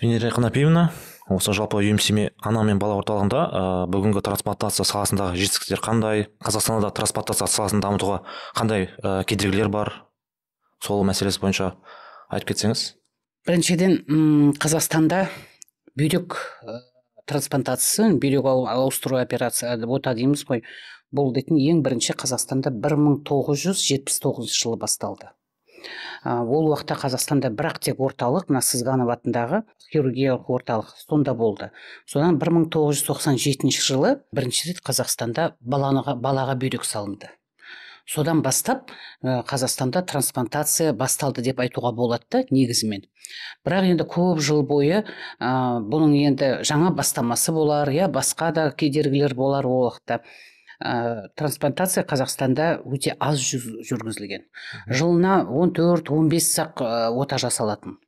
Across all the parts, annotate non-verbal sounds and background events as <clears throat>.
венера қанапиевна осы жалпы юмсиме ана мен бала орталығында ә, бүгінгі трансплантация саласындағы жетістіктер қандай? Қазақстанда да трансплантация саласын дамытуға қандай ә, кедергілер бар? Сол мәселесі бойынша айтып кетсеңіз. Біріншіден қазақстанда бүйрек трансплантациясы бүйрек ауыстыру операция ота дейміз ғой. Бұл дейтін ең бірінші қазақстанда 1979 жылы басталды. Ол уақытта қазақстанда бірақ тек орталық мына сызғанов атындағы хирургиялық орталық сонда болды. Содан 1997 жылы бірінші рет қазақстанда балаға, балаға бүйрек салынды. Содан бастап қазақстанда трансплантация басталды деп айтуға болады да негізімен. Бірақ енді көп жыл бойы ә, бұның енді жаңа бастамасы болар иә басқа да кедергілер болар ол уақытта. Ә, трансплантация қазақстанда өте аз жүргізілген. Жылына 14-15 сақ ә, ота жасалатын.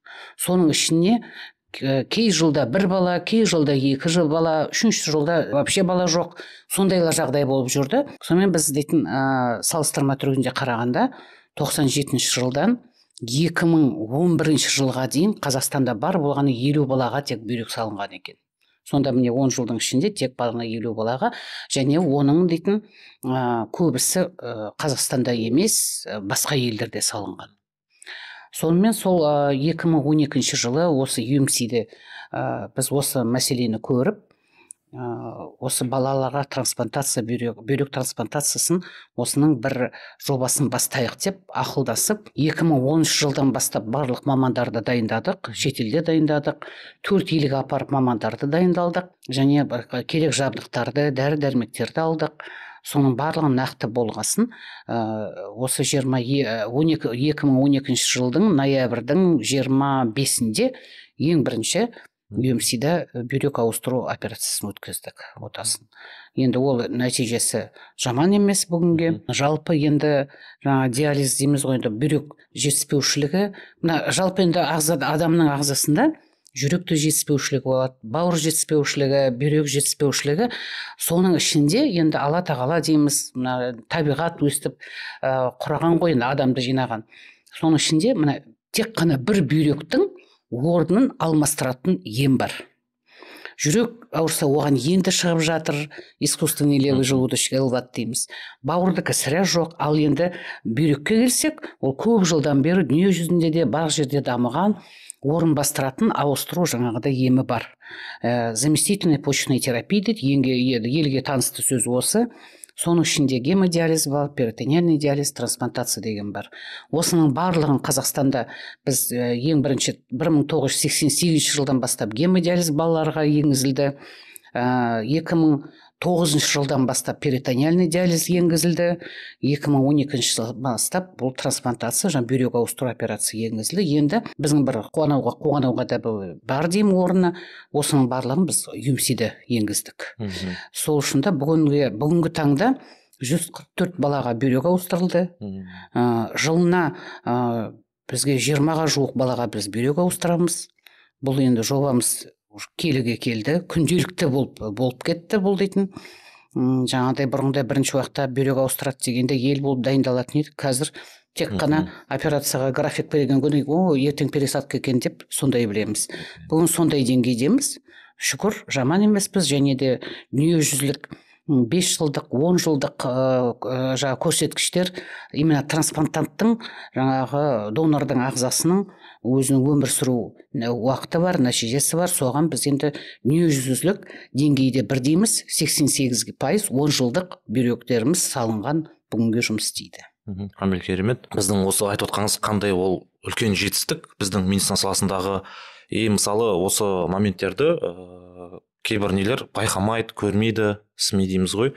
Соның ішіне кей жылда бір бала кей жылда екі жыл бала үшінші жылда вообще бала жоқ. Сондайлар жағдай болып жүрді. Сонымен біз дейтін ә, салыстырма түрінде қарағанда 97 жылдан 2011 жылға дейін қазақстанда бар болғаны елу балаға тек бүйрек салынған екен. Сонда міне он жылдың ішінде тек бағана елу балаға және оның дейтін ә, көбісі ә, қазақстанда емес басқа елдерде салынған. Сонымен сол ә, 2012 жылы осы UMC-де ә, біз осы мәселені көріп осы балаларға трансплантация бүйрек, бүйрек трансплантациясын осының бір жобасын бастайық деп ақылдасып 2013 жылдан бастап барлық мамандарды дайындадық шетелде дайындадық төрт елге апарып мамандарды дайындалдық және керек жабдықтарды дәрі дәрмектерді алдық. Соның барлығы нақты болғасын ә, осы жиырма он екі мың он екінші жылдың ноябрьдің жиырма бесінде ең бірінші да бүйрек ауыстыру операциясын өткіздік. Отасын енді ол нәтижесі жаман емес бүгінге. Жалпы енді жаңа диализ дейміз ғой енді бүйрек жетіспеушілігі. Мына жалпы енді ағза адамның ағзасында жүректе жетіспеушілігі болады бауыр жетіспеушілігі бүйрек жетіспеушілігі. Соның ішінде енді алла тағала дейміз мына табиғат өстіп ә, құраған ғой енді адамды жинаған. Соның ішінде мына тек қана бір бүйректің орнын алмастыратын ем бар. Жүрек ауырса оған енді шығып жатыр. Искусственный левый желудочный лват дейміз. Бауырдікі сірә жоқ. Ал енді бүйрекке келсек ол көп жылдан бері дүние жүзінде де барлық жерде дамыған орын бастыратын ауыстыру жаңағыдай емі бар. Ә, заместительная почечная терапия дейді елге танысты сөз осы. Соның ішінде гемодиализ бар перитонеальный диализ трансплантация деген бар. Осының барлығын қазақстанда біз ең бірінші 1988 жылдан бастап гемодиализ балаларға енгізілді. Екі мың тоғызыншы жылдан бастап перитонеальный диализ енгізілді. 2012 жылдан бастап бұл трансплантация жаңа бүйрек ауыстыру операция енгізілді. Енді біздің бір қуануға қуануға да бар деймін орнына осының барлығын біз юмсиді енгіздік. Сол үшін де бүгінгі бүгінгі таңда 144 балаға бүйрек ауыстырылды. Ә, жылына ә, бізге жиырмаға жуық балаға біз бүйрек ауыстырамыз. Бұл енді жобамыз келіге келді күнделікті болып болып кетті бұл дейтін. Жаңағыдай бұрында бірінші уақытта бүйрек ауыстырады дегенде ел болып дайындалатын едік қазір тек қана операцияға график берген күні о ертең пересадка екен деп сондай білеміз. Бүгін сондай деңгейдеміз. Шүкір жаман емеспіз және де дүниежүзілік бес жылдық он жылдық ә, жаңағы көрсеткіштер именно трансплантанттың жаңағы донордың ағзасының өзінің өмір сүру уақыты бар нәтижесі бар. Соған біз енді дүниежүзілік деңгейде бірдейміз сексен сегіз пайыз он жылдық бүйректеріміз салынған бүгінге жұмыс істейді мхм. Керемет. Біздің осы айтып отқаныңыз қандай ол үлкен жетістік біздің медицина саласындағы. И мысалы осы моменттерді ә, кейбір нелер байқамайды көрмейді сми дейміз ғой.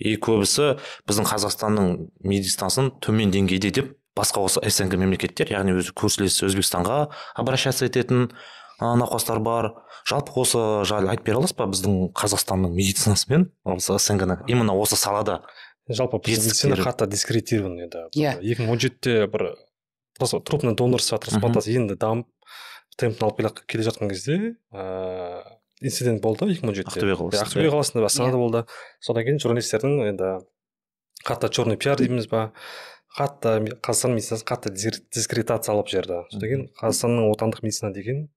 И көбісі біздің қазақстанның медицинасын төмен деңгейде деп басқа осы снг мемлекеттер яғни өзі көршілес өзбекстанға обращаться ететін науқастар бар. Жалпы осы жайлы айтып бере аласыз ба біздің қазақстанның медицинасымен? Осы снг именно осы салада жалпы медицина қатты дискредитирован еді иә. Екі мың он жетіде бір просто трупный донорство трансплантация енді дамып темпін алып келе жатқан кезде ыыы инцидент болды екі мың он жетіде. Ақтөбе қаласында. Ақтөбе қаласында астанада болды. Содан кейін журналистердің енді қатты черный пиар дейміз ба? Қатты қазақстан медицинасы қатты дискредитациялап жіберді содан кейін қазақстанның отандық медицина деген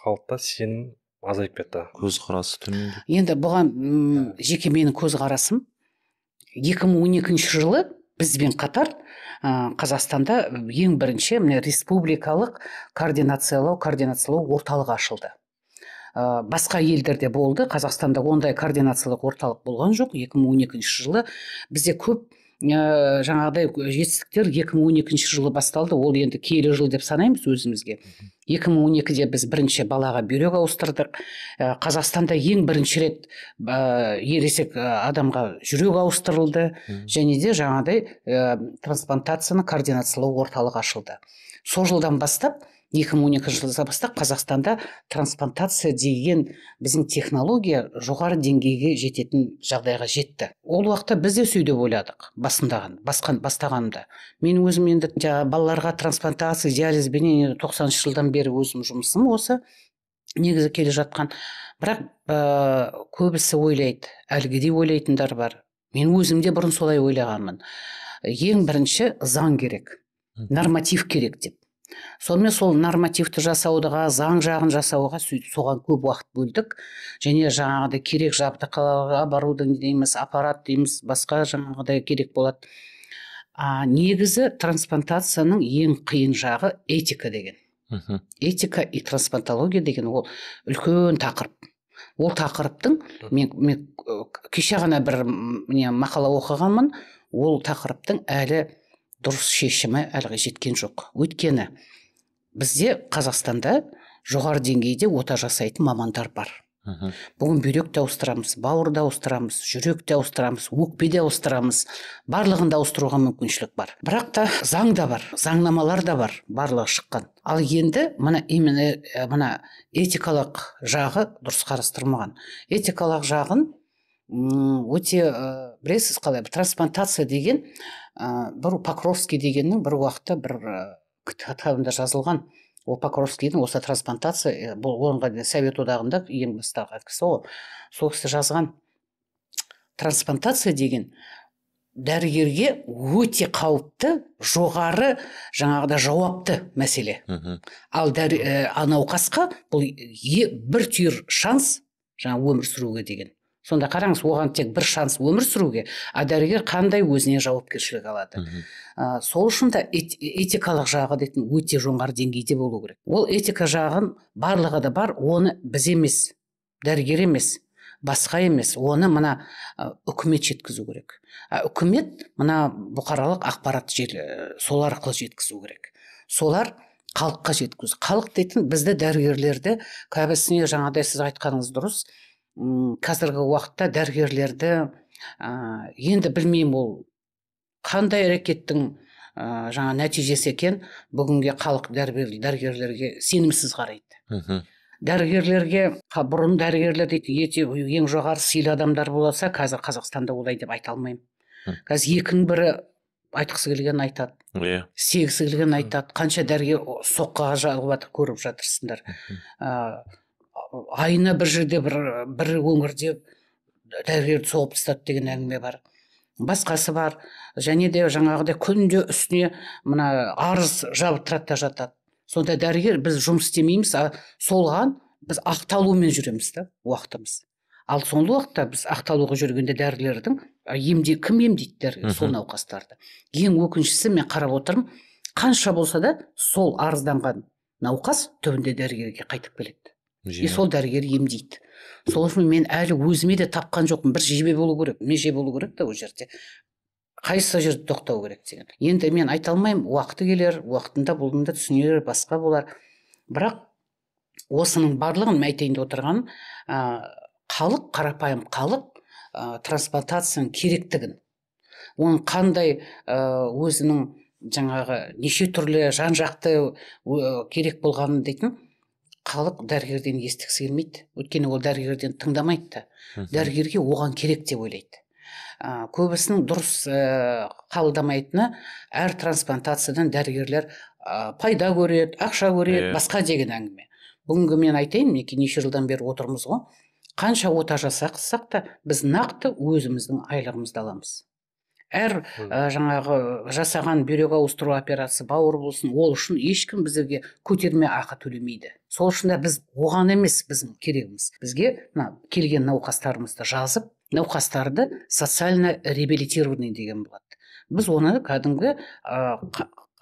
халықта сенім азайып кетті. Көзқарасы төмендеп енді бұған жеке менің көзқарасым 2012 жылы бізбен қатар ә, қазақстанда ең бірінші міне республикалық координациялау координациялау орталығы ашылды. Ә, басқа елдерде болды. Қазақстанда ондай координациялық орталық болған жоқ. 2012 жылы бізде көп ә, жаңағыдай жетістіктер 2012 жылы басталды. Ол енді киелі жыл деп санаймыз өзімізге. 2012-де біз бірінші балаға бүйрек ауыстырдық. Ә, қазақстанда ең бірінші рет ә, ересек адамға жүрек ауыстырылды. Және де жаңағыдай ә, трансплантацияны координациялау орталығы ашылды. Сол жылдан бастап 2012 жылдан бастап қазақстанда трансплантация деген біздің технология жоғары деңгейге жететін жағдайға жетті. Ол уақытта біз де сөйтіп ойладық басындаған басқан бастағанымда. Мен өзім енді жаңағы балаларға трансплантация диализбенен тоқсаныншы жылдан бері өзім жұмысым осы негізі келе жатқан. Бірақ ә, көбісі ойлайды әлгідей ойлайтындар бар. Мен өзім де бұрын солай ойлағанмын. Ең бірінші заң керек норматив керек деп. Сонымен сол нормативті жасауға заң жағын жасауға сөйтіп соған көп уақыт бөлдік. Және жаңағыдай керек жабдықтарға оборудование дейміз аппарат дейміз басқа жаңағыдай керек болады. А негізі трансплантацияның ең қиын жағы этика деген. Мхм. Этика и трансплантология деген ол үлкен тақырып. Ол тақырыптың мен, мен кеше ғана бір не мақала оқығанмын. Ол тақырыптың әлі дұрыс шешімі әлі жеткен жоқ. Өйткені бізде қазақстанда жоғары деңгейде ота жасайтын мамандар бар. Мхм. Бүгін бүйрек те ауыстырамыз бауыр да ауыстырамыз жүрек те ауыстырамыз өкпе де ауыстырамыз. Барлығын да ауыстыруға мүмкіншілік бар. Бірақ та заң да бар заңнамалар да бар барлығы шыққан. Ал енді мына именно мына этикалық жағы дұрыс қарастырмаған. Этикалық жағын өте ә, білесіз қалай трансплантация деген ә, бір покровский дегеннің бір уақытта бір ә, кітабында жазылған ол покровскийдің осы трансплантация бұл дейін совет одағында ең бастағы кісі ғой сол кісі жазған трансплантация деген дәрігерге өте қауіпті жоғары жаңағыда жауапты мәселе. Ал дәрі, ә, науқасқа бұл е, бір түйір шанс жаңа өмір сүруге деген. Сонда қараңыз оған тек бір шанс өмір сүруге а дәрігер қандай өзіне жауапкершілік алады? Ә, сол үшін де этикалық жағы дейтін өте жоғары деңгейде болу керек. Ол этика жағын барлығы да бар оны біз емес дәрігер емес басқа емес оны мына үкімет жеткізу керек. Үкімет мына бұқаралық ақпарат желі сол арқылы жеткізу керек. Солар халыққа жеткізу. Халық дейтін бізді дәрігерлерді көбісіне жаңағыдай сіз айтқаныңыз дұрыс. Қазіргі уақытта дәрігерлерді ә, енді білмеймін ол қандай әрекеттің ә, жаңа нәтижесі екен бүгінге халық дәрігер, дәрігерлерге сенімсіз қарайды. Мхм. Дәрігерлерге бұрын дәрігерлер дейді ете ең жоғары сыйлы адамдар болса қазір қазақстанда олай деп айта алмаймын қазір екінің бірі айтқысы келгенін айтады. Иә. Істегісі келгенін айтады. Қанша дәрігер соққыға жағып жатыр көріп жатырсыңдар. Ә, айына бір жерде бір бір өңірде дәрігерді соғып тастады деген әңгіме бар. Басқасы бар. Және де жаңағыдай күнде үстіне мына арыз жабықтырады да жатады. Сонда дәрігер біз жұмыс істемейміз а солған біз ақталумен жүреміз да уақытымыз ал соңғы уақытта біз ақталуға жүргенде дәрігерлердің емде кім емдейді дәрігер сол науқастарды. Ең өкініштісі мен қарап отырмын қанша болса да сол арызданған науқас түбінде дәрігерге қайтып келеді. И сол дәрігер емдейді. Сол үшін мен әлі өзіме де тапқан жоқпын. Бір жебе болу керек меже болу керек та ол жерде. Қайсы жерде тоқтау керек деген. Енді мен айта алмаймын уақыты келер уақытында бұны да түсінер басқа болар. Бірақ осының барлығын отырғаным ә, халық қарапайым халық ә, трансплантацияның керектігін. Оның қандай өзінің жаңағы неше түрлі жан жақты керек болғанын дейтін халық дәрігерден естігісі келмейді өйткені ол дәрігерден тыңдамайды да. Дәрігерге оған керек деп ойлайды. Ә, көбісінің дұрыс ә, қабылдамайтыны әр трансплантациядан дәрігерлер ә, пайда көреді ақша көреді басқа деген әңгіме. Бүгінгі мен айтайын мінекей неше жылдан бері отырмыз ғой. Қанша ота жасақсақ та біз нақты өзіміздің айлығымызды аламыз. Әр ә, жаңағы жасаған бүйрек ауыстыру операциясы бауыр болсын ол үшін ешкім бізге көтерме ақы төлемейді. Сол үшін біз оған емес біздің керегіміз. Бізге мына келген науқастарымызды жазып науқастарды социально реабилитированный деген болады. Біз оны кәдімгі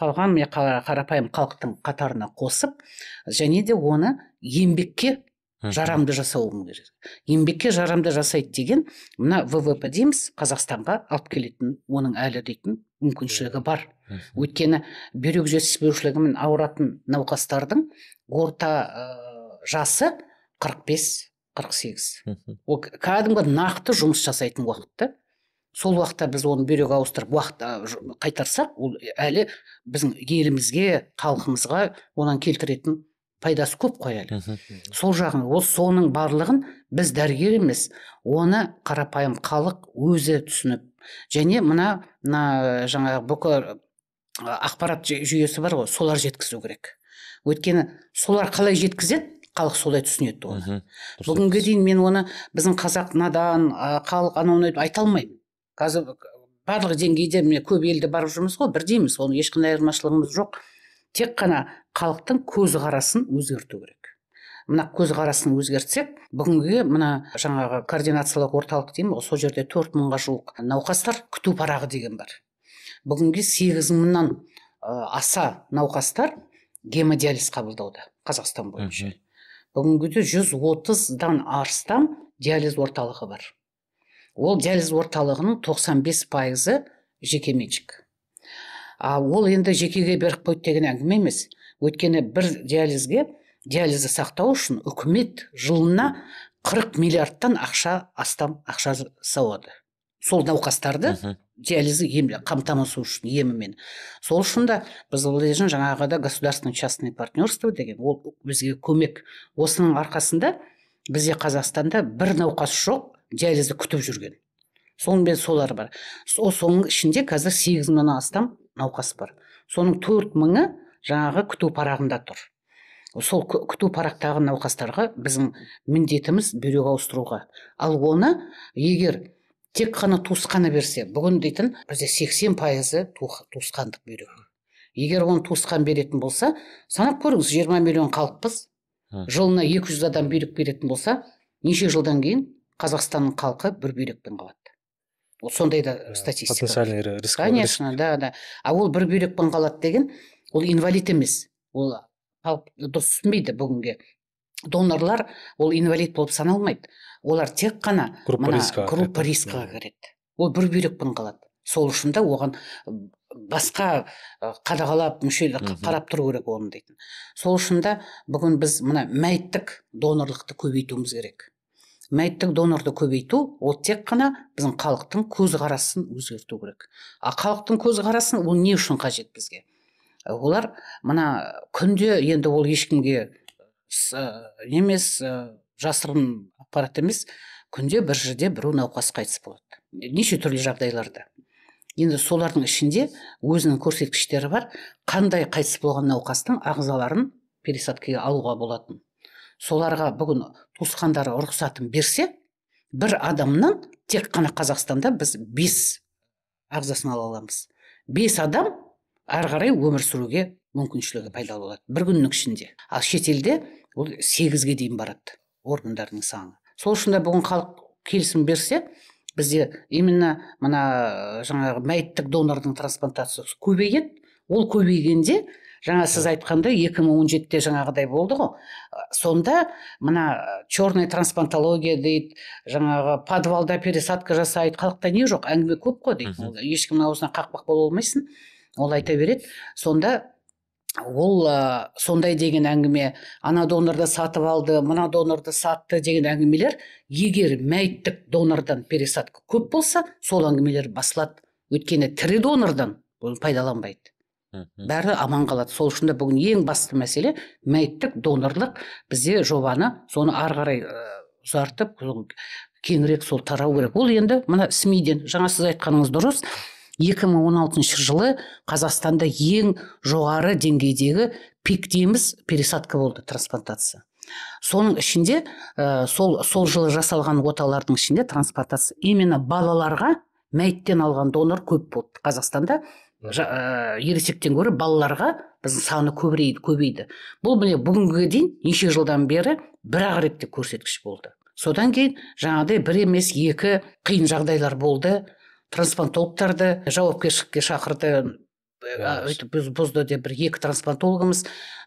қалған қарапайым халықтың қатарына қосып және де оны еңбекке жарамды жасауымыз керек. Еңбекке жарамды жасайды деген мына ввп дейміз қазақстанға алып келетін оның әлі дейтін мүмкіншілігі бар. Өйткені бүйрек жетіспеушілігімен ауыратын науқастардың орта ә, жасы 45 48 ол кәдімгі нақты жұмыс жасайтын уақыт сол уақытта біз оны бүйрек ауыстырып уақыт қайтарсақ ол әлі біздің елімізге халқымызға онан келтіретін пайдасы көп қой әлі сол жағын ол соның барлығын біз дәрігер емес оны қарапайым халық өзі түсініп. Және мына мына жаңағы бүкіл ақпарат жүйесі бар ғой солар жеткізу керек. Өйткені солар қалай жеткізеді халық солай түсінеді оны. Бүгінге дейін мен оны біздің қазақ надан халық анау айта алмаймын. Қазір барлық деңгейде міне көп елде барып жүрміз ғой бірдейміз. Оның ешқандай айырмашылығымыз жоқ. Тек қана халықтың көзқарасын өзгерту керек. Мына көзқарасын өзгертсек бүгінгі мына жаңағы координациялық орталық деймін ғой сол жерде төрт мыңға жуық науқастар күту парағы деген бар. Бүгінге сегіз мыңнан аса науқастар гемодиализ қабылдауда қазақстан бойынша. Бүгінгіде жүз отыздан астам диализ орталығы бар. Ол диализ орталығының 95 пайызы жекеменшік ал ол енді жекеге беріп қойды деген әңгіме емес. Өйткені бір диализге диализді сақтау үшін үкімет жылына 40 миллиардтан ақша астам ақша сауады сол науқастарды диализі ем, қамтамасыз үшін емімен. Сол үшін да біз ойлаймыз жаңағыда государственное частное партнерство деген ол бізге көмек. Осының арқасында бізде қазақстанда бір науқас жоқ диализді күтіп жүрген. Сонымен солар бар. Сол соның ішінде қазір сегіз мыңнан астам науқас бар. Соның төрт мыңы жаңағы күту парағында тұр. Сол күту парақтағы науқастарға біздің міндетіміз бүйрек ауыстыруға. Ал оны егер тек қана туысқаны берсе бүгін дейтін бізде сексен пайызы туысқандық бүйрек. Егер оны туысқан беретін болса санап көріңіз жиырма миллион халықпыз. Жылына екі жүз адам бүйрек беретін болса неше жылдан кейін қазақстанның халқы бір бүйрекпен қалады. Ол сондай да статистика потенциальный риск конечно да да. А ол бір бүйрекпен қалады деген ол инвалид емес. Ол дұрыс түсінбейді бүгінге. Донорлар ол инвалид болып саналмайды. Олар тек қана группа рискқа группа рискқа кіреді. Ол бір бүйрекпен қалады сол үшін да оған басқа қадағалап мүшел қарап тұру керек оны дейтін сол үшін да бүгін біз мына мәйіттік донорлықты көбейтуіміз керек. Мәйіттік донорды көбейту ол тек қана біздің халықтың көзқарасын өзгерту керек. А халықтың көзқарасын ол не үшін қажет бізге? Олар мына күнде енді ол ешкімге емес жасырын ақпарат емес күнде бір жерде біреу науқас қайтыс болады. Неше түрлі жағдайларда. Енді солардың ішінде өзінің көрсеткіштері бар қандай қайтыс болған науқастың ағзаларын пересадкаға алуға болатын. Соларға бүгін туысқандары рұқсатын берсе бір адамнан тек қана қазақстанда біз бес ағзасын ала аламыз. Бес адам ары қарай өмір сүруге мүмкіншілігі пайда болады бір күннің ішінде. Ал шетелде ол сегізге дейін барады органдардың саны. Сол үшін де бүгін халық келісім берсе бізде именно мына жаңағы мәйіттік донордың трансплантациясы көбейеді. Ол көбейгенде жаңа сіз айтқандай 2017-те жаңағыдай болды ғой. Сонда мына черный трансплантология дейді жаңағы подвалда пересадка жасайды. Халықта не жоқ? Әңгіме көп қой дейді. Ешкімнің аузына қақпақ бола алмайсың. Ол айта береді. Сонда ол ә, сондай деген әңгіме ана донорды сатып алды мына донорды сатты деген әңгімелер егер мәйіттік донордан пересадка көп болса сол әңгімелер басылады. Өйткені тірі донордан пайдаланбайды. Бәрі аман қалады. Сол үшін де бүгін ең басты мәселе мәйіттік донорлық. Бізде жобаны соны ары қарай ұзартып кеңірек сол тарау керек. Ол енді мына смиден жаңа сіз айтқаныңыз дұрыс. 2016 жылы қазақстанда ең жоғары деңгейдегі пик дейміз пересадка болды трансплантация. Соның ішінде ә, сол сол жылы жасалған оталардың ішінде трансплантация. Именно балаларға мәйттен алған донор көп болды. Қазақстанда ә, ересектен гөрі балаларға біздің саны көбірейді көбейді. Бұл міне бүгінге дейін неше жылдан бері бір ақ ретте көрсеткіш болды. Содан кейін жаңағыдай бір емес екі қиын жағдайлар болды. Трансплантологтарды жауапкершілікке шақырды. Өйтіп бұзды деп бір екі трансплантологымыз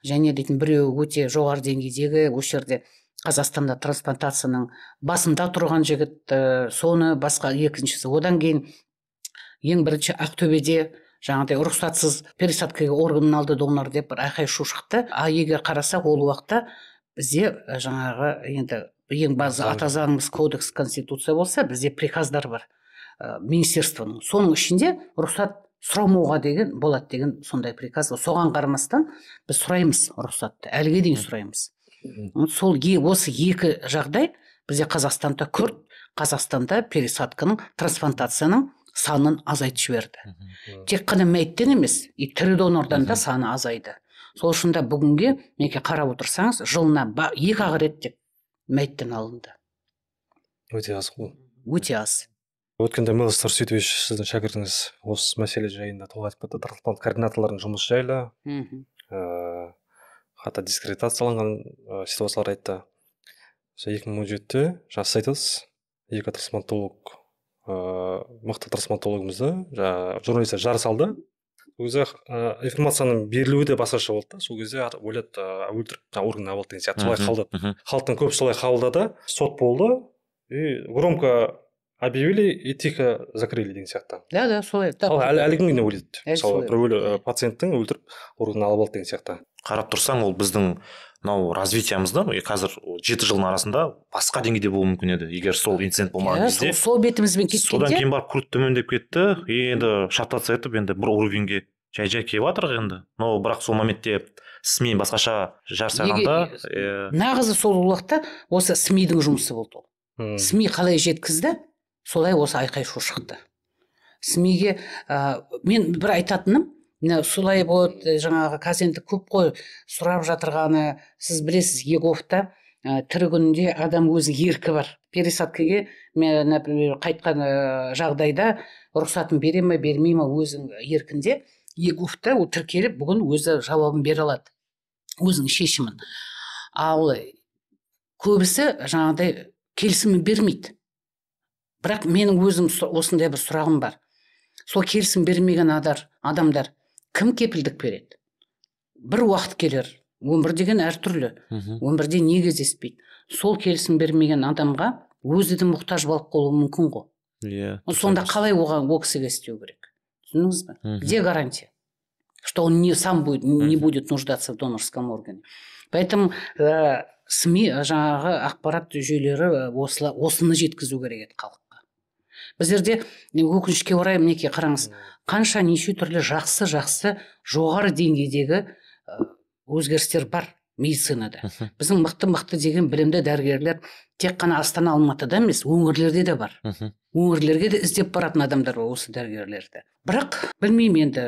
және дейтін біреуі өте жоғары деңгейдегі осы жерде қазақстанда трансплантацияның басында тұрған жігіт ә, соны басқа екіншісі. Одан кейін ең бірінші ақтөбеде жаңағыдай рұқсатсыз пересадкаға органын алды донор деп бір айқай шу шықты. А егер қарасақ ол уақытта бізде жаңағы енді ең базы ата заңымыз кодекс конституция болса бізде приказдар бар. Ә, министерствоның. Соның ішінде рұқсат сұрамауға деген болады деген сондай приказ соған қарамастан біз сұраймыз рұқсатты. Әліге дейін сұраймыз. Сол осы екі жағдай бізде қазақстанда күрт қазақстанда пересадканың трансплантацияның санын азайтып жіберді тек қана мәйттен емес и тірі донордан да саны азайды. Сол үшін де бүгінге мінекей қарап отырсаңыз жылына екі ақ рет тек мәйттен алынды. Өте аз ғой өте аз. Өткенде мелс тұрсүйtovич сіздің шәкіртіңіз осы мәселе жайында толық айтып кетті. Трансплант координаторлардың жұмысы жайлы. Мхм ыыы қатты дискредитацияланған ә, ситуациялар айтты. Екі мың он жетіде жаңа сіз айтасыз екі трансплантолог ыыы мықты трансплантологымызды жаңағы журналистер жар салды. Ол кезде ә, информацияның берілуі де басқаша болды да. Сол кезде ойлады өлтіріп жаңағы орган алды деген сияқты. Солай қабылдады халықтың көбісі солай қабылдады. Сот болды. И громко объявили и тихо закрыли деген сияқты. Да да солай. Әлі әлі күнге дейін ойлайды. Мысалы бір өлі пациенттің өлтіріп органын алып алды деген сияқты. Қарап тұрсаң ол біздің мынау развитиямызда қазір жеті жылдың арасында басқа деңгейде болуы мүмкін еді егер сол инцидент болмаған кезде. сол бетімізбен кеткенде содан кейін барып күрт төмендеп кетті енді шататься етіп енді бір уровеньге жай жай келіп жатырық енді. Но бірақ сол моментте сми басқаша жар салғанда нағызы сол уақытта осы сми дің жұмысы болды ол. Сми қалай жеткізді солай осы айқай шу шықты. Сми ә, мен бір айтатыным солай болады жаңағы қазір енді көп қой сұрап жатырғаны сіз білесіз еговта ә, тірі күнінде адам өзінің еркі бар. Пересадкаге мен например қайтқан ә, жағдайда рұқсатын бере ме бермей ма өзің еркінде еговта ол тіркеліп бүгін өзі жауабын бере алады өзінің шешімін. Ал көбісі жаңағыдай келісімін бермейді. Бірақ менің өзім осындай бір сұрағым бар. Сол келісім бермеген адар, адамдар кім кепілдік береді? бір уақыт келер өмір деген әртүрлі өмірде не кездеспейді? Сол келісім бермеген адамға өзі де мұқтаж болып қалуы мүмкін ғой. Иә yeah, сонда қалай оған ол кісіге істеу керек? Түсіндіңіз ба где гарантия что он не сам будет не будет нуждаться в донорском органе? Поэтому ә, сми жаңағы ақпарат жүйелері осылай осыны жеткізу керек еді халыққа біздерде өкінішке орай мінекей қараңыз қанша неше түрлі жақсы жақсы жоғары деңгейдегі өзгерістер бар медицинада. Біздің мықты мықты деген білімді дәрігерлер тек қана астана алматыда емес өңірлерде де бар. Өңірлерге де іздеп баратын адамдар бар осы дәрігерлерді. Бірақ білмеймін енді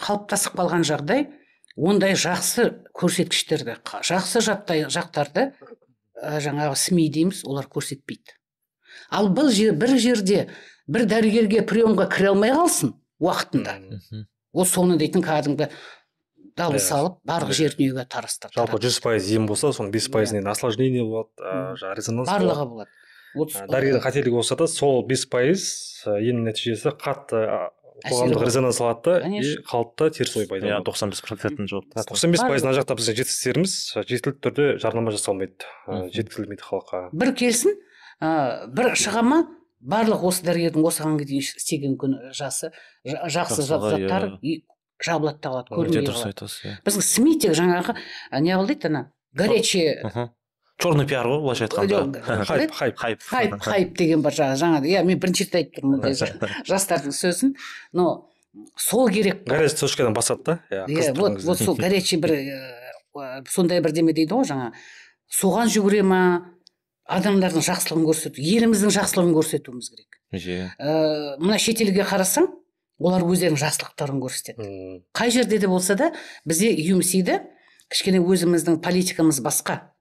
қалыптасып қалған жағдай ондай жақсы көрсеткіштерді жақсы жаттай, жақтарды ә, жаңағы сми дейміз олар көрсетпейді. Ал бұл жер, бір жерде бір дәрігерге приемға кіре алмай қалсын уақытында. Ол соны дейтін кәдімгі дабыл салып барлық жер дүниеге тарастырды жалпы жүз пайыз ем болса соның бес пайызынан осложнение болады жаңағы резонанс барлығы болады. дәрігердің қателігі болса да сол бес пайыз емнің нәтижесі қатты қоғамдық резонанс алады да и халықта теріс ой пайда иә тоқсан бес процентін жоқ тоқсан бес пайыз мына жақта біздің жетістіктеріміз жеткілікті түрде жарнама жасалмайды жеткізілмейді халыққа. Бір келсін бір шыға ма? Барлық осы дәрігердің осыған дейін істеген күні жасы жақсы заттар жабылады да қалады көрінбей дұрыс айтасыз иә. Біздің сми тек жаңағы не қылды дейді ана? Горячий черный пиар ғой былайша айтқанда. Хайп хайп. Хайп хайп. Хайп деген бар жаңағы жаңа иә мен бірінші рет айтып тұрмын ондай <laughs> жастардың сөзін. Но сол керек. Горячий точкадан басады да? Иә вот вот сол горячий бір <laughs> сондай бірдеме дейді ғой жаңа соған жүгіре ма? Адамдардың жақсылығын көрсету еліміздің жақсылығын көрсетуіміз керек. Иә мына шетелге қарасаң олар өздерінің жақсылықтарын көрсетеді. Қай жерде де болса да бізде юмсиді кішкене өзіміздің политикамыз басқа.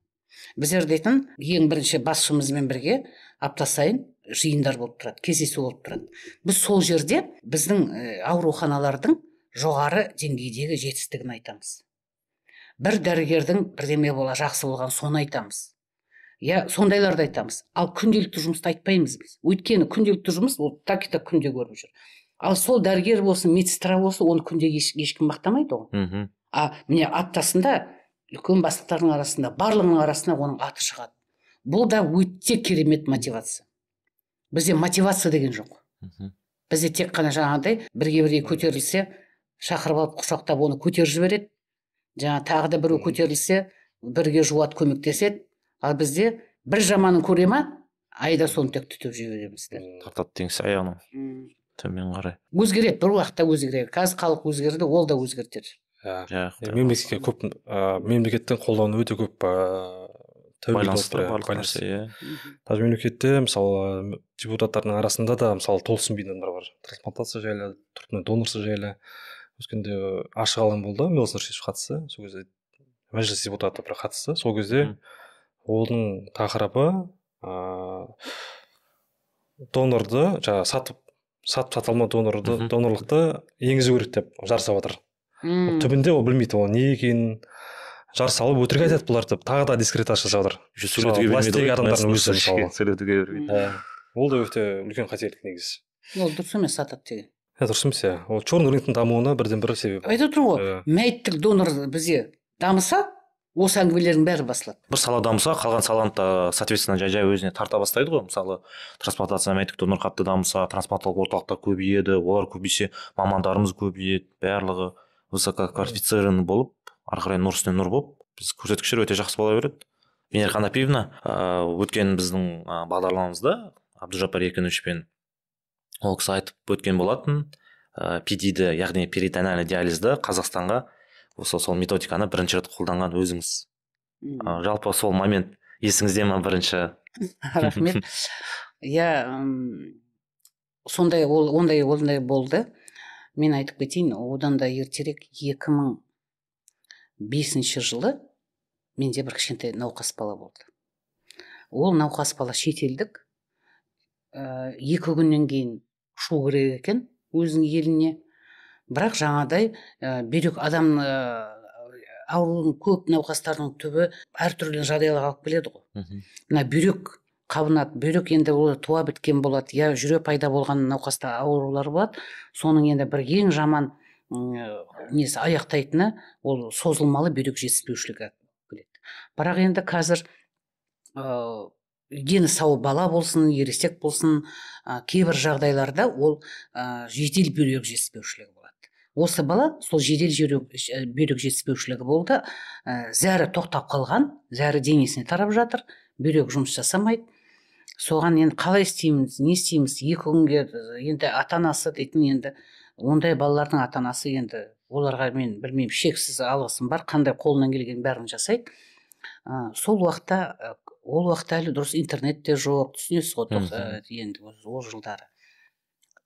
Біздер дейтін ең бірінші басшымызбен бірге апта сайын жиындар болып тұрады кездесу болып тұрады. Біз сол жерде біздің ауруханалардың жоғары деңгейдегі жетістігін айтамыз. Бір дәрігердің бірдеме бола жақсы болған соны айтамыз. Иә сондайларды айтамыз. Ал күнделікті жұмысты айтпаймыз біз. Өйткені күнделікті жұмыс ол так и так күнде көріп жүр. Ал сол дәрігер болсын медсестра болсын оны күнде еш, ешкім мақтамайды ғой. Мхм. А міне аптасында үлкен бастықтардың арасында барлығының арасында оның аты шығады. Бұл да өте керемет мотивация. Бізде мотивация деген жоқ. Бізде тек қана жаңағыдай бірге бірге көтерілсе шақырып алып құшақтап оны көтеріп жібереді. Жаңа тағы да біреу көтерілсе бірге жуады көмектеседі. Ал бізде бір жаманын көре ма айда соны тек түтіп жібереміз тартады деңіз аяғынан төмен қарай. Өзгереді бір уақытта өзгереді. Қазір халық өзгерді ол да өзгертеді иә мемлекетке көп мемлекеттің қолдауына өте көп ыыы байланысты барлық нәрсе иә. Даже мемлекетте мысалы депутаттардың арасында да мысалы толсын адамдар бар. Трансплантация жайлы түркмен донорство жайлы. Өткенде ашық алаң болды нұршешев қатысты. Сол кезде мәжіліс депутаты бір қатысты. Сол кезде оның тақырыбы ыыы донорды жаңағы сатып сатып сата алмау донорды донорлықты енгізу керек деп жар салып жатыр түбінде ол білмейді ол не екенін. Жар салып өтірік айтады бұлар деп. Тағы да дискредитация жасап жатыр сөйлетуге бермейді ол да өте үлкен қателік негізі. Ол дұрыс емес сатады деген. Иә дұрыс емес иә. Ол черный рыноктың дамуына бірден бір себеп. Айтып отырмын ғой мәйіттік донор бізде дамыса осы әңгімелердің бәрі басылады. Бір сала дамыса қалған саланы да соответственно жай жай өзіне тарта бастайды ғой. Мысалы трансплантация мәйіттік донор қатты дамыса трансплантологиялық орталықтар көбейеді олар көбейсе мамандарымыз көбейеді барлығы высококвалифицированный болып ары қарай нұр үстіне нұр болып біз көрсеткіштер өте жақсы бола береді. Венера қанапиевна өткен біздің бағдарламамызда абдужаппар еркіновичпен ол кісі айтып өткен болатын ыыы пидиді яғни перитонеальный диализді қазақстанға осы сол методиканы бірінші рет қолданған өзіңіз. Ә, жалпы сол момент есіңізде ма бірінші? <laughs> Рахмет. Иә сондай ол ондай ондай болды. Мен айтып кетейін одан да ертерек 2005 жылы менде бір кішкентай науқас бала болды. Ол науқас бала шетелдік ә, екі күннен кейін ұшу керек екен өзінің еліне. Бірақ жаңадай ә, бүйрек адам ә, аурудың көп науқастардың түбі әртүрлі жағдайларға алып келеді ғой. Мына бүйрек қабынады. Бүйрек енді ол туа біткен болады я жүре пайда болған науқаста аурулар болады. Соның енді бір ең жаман несі аяқтайтыны ол созылмалы бүйрек жетіспеушілігі келеді. Бірақ енді қазір ыыы дені сау бала болсын ересек болсын ә, кейбір жағдайларда ол ә, жедел бүйрек жетіспеушілігі осы бала сол жедел бүйрек жетіспеушілігі болды. Ә, зәрі тоқтап қалған зәрі денесіне тарап жатыр бүйрек жұмыс жасамайды. Соған енді қалай істейміз не істейміз екі күнге енді ата анасы дейтін енді ондай балалардың ата анасы енді оларға мен білмеймін шексіз алғысым бар қандай қолынан келген бәрін жасайды. Ә, сол уақытта ол уақытта әлі дұрыс интернет те жоқ түсінесіз ғой енді ол жылдары.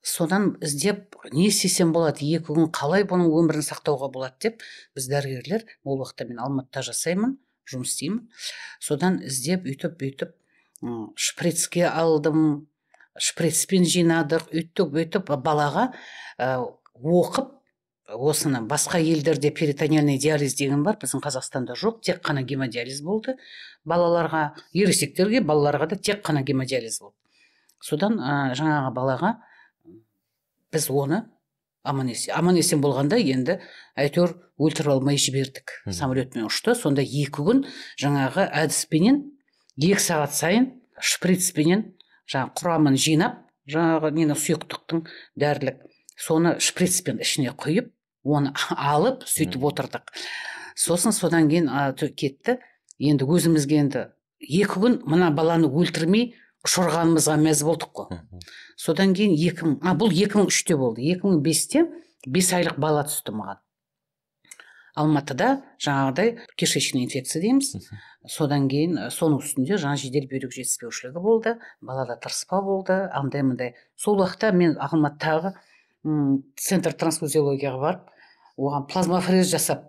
Содан іздеп не істесем болады екі күн қалай бұның өмірін сақтауға болады деп біз дәрігерлер ол уақытта мен алматыда жасаймын жұмыс істеймін. Содан іздеп үйтіп бүйтіп шприцке алдым шприцпен жинадық үйттік бүйтіп балаға ә, оқып осыны басқа елдерде перитонеальный диализ деген бар біздің қазақстанда жоқ тек қана гемодиализ болды балаларға ересектерге балаларға да тек қана гемодиализ болды. Содан ә, жаңағы балаға біз оны аман есен аман есен болғанда енді әйтеуір өлтіріп алмай жібердік самолетпен ұшты. Сонда екі күн жаңағы әдіспенен екі сағат сайын шприцпенен жаңағы құрамын жинап жаңағы нені сұйықтықтың дәрілік соны шприцпен ішіне құйып оны <laughs> алып сөйтіп отырдық. Сосын содан кейін кетті. Енді өзімізге енді екі күн мына баланы өлтірмей ұшырғанымызға мәз болдық қой. Содан кейін екі мың а бұл екі мың үште болды. Екі мың бесте бес айлық бала түсті маған. Алматыда жаңағыдай кишечный инфекция дейміз. Содан кейін соның үстінде жаңа жедел бүйрек жетіспеушілігі болды балада тырыспа болды андай мындай. Сол уақытта мен алматыдағы центр трансфузиологияға барып оған плазмафрез жасап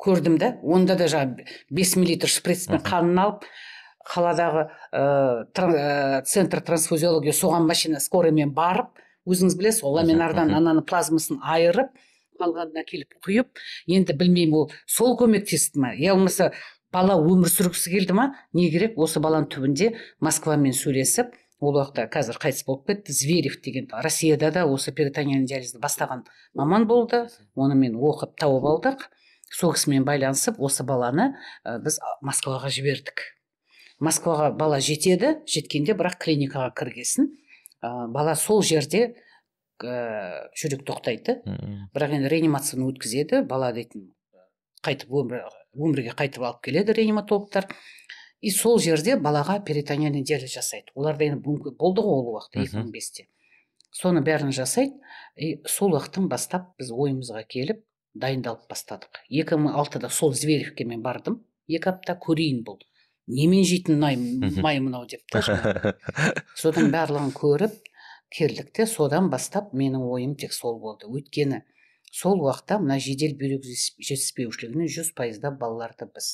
көрдім да онда да жаңағы бес миллилитр шприцпен қанын алып қаладағы ә, центр трансфузиология соған машина скорыймен барып өзіңіз білесіз ғой ламинардан ананы плазмасын айырып қалғанын әкеліп құйып енді білмеймін ол сол көмектесті ма я болмаса бала өмір сүргісі келді ма? Не керек осы баланың түбінде москвамен сөйлесіп ол уақытта қазір қайтыс болып кетті. Зверев деген россияда да осы перитониальный диализді бастаған маман болды. Оны мен оқып тауып алдық. Сол кісімен байланысып осы баланы ә, біз москваға жібердік. Москваға бала жетеді жеткенде бірақ клиникаға кіргесін. Ә, бала сол жерде ә, жүрек тоқтайды. Бірақ енді реанимацияны өткізеді бала дейтін қайтып өмір, өмірге қайтып алып келеді реаниматологтар. И сол жерде балаға перитониальный диализ жасайды. Оларда енді болды ғой ол уақытта екі мың бесте. Соны бәрін жасайды. И сол уақыттан бастап біз ойымызға келіп дайындалып бастадық. Екі мың алтыда сол зверевке мен бардым. Екі апта көрейін бұл. Немен жейтін май мынау деп <laughs> содан барлығын көріп келдік те содан бастап менің ойым тек сол болды. Өйткені сол уақытта мына жедел бүйрек жетіспеушілігінен жүз пайызда балаларды біз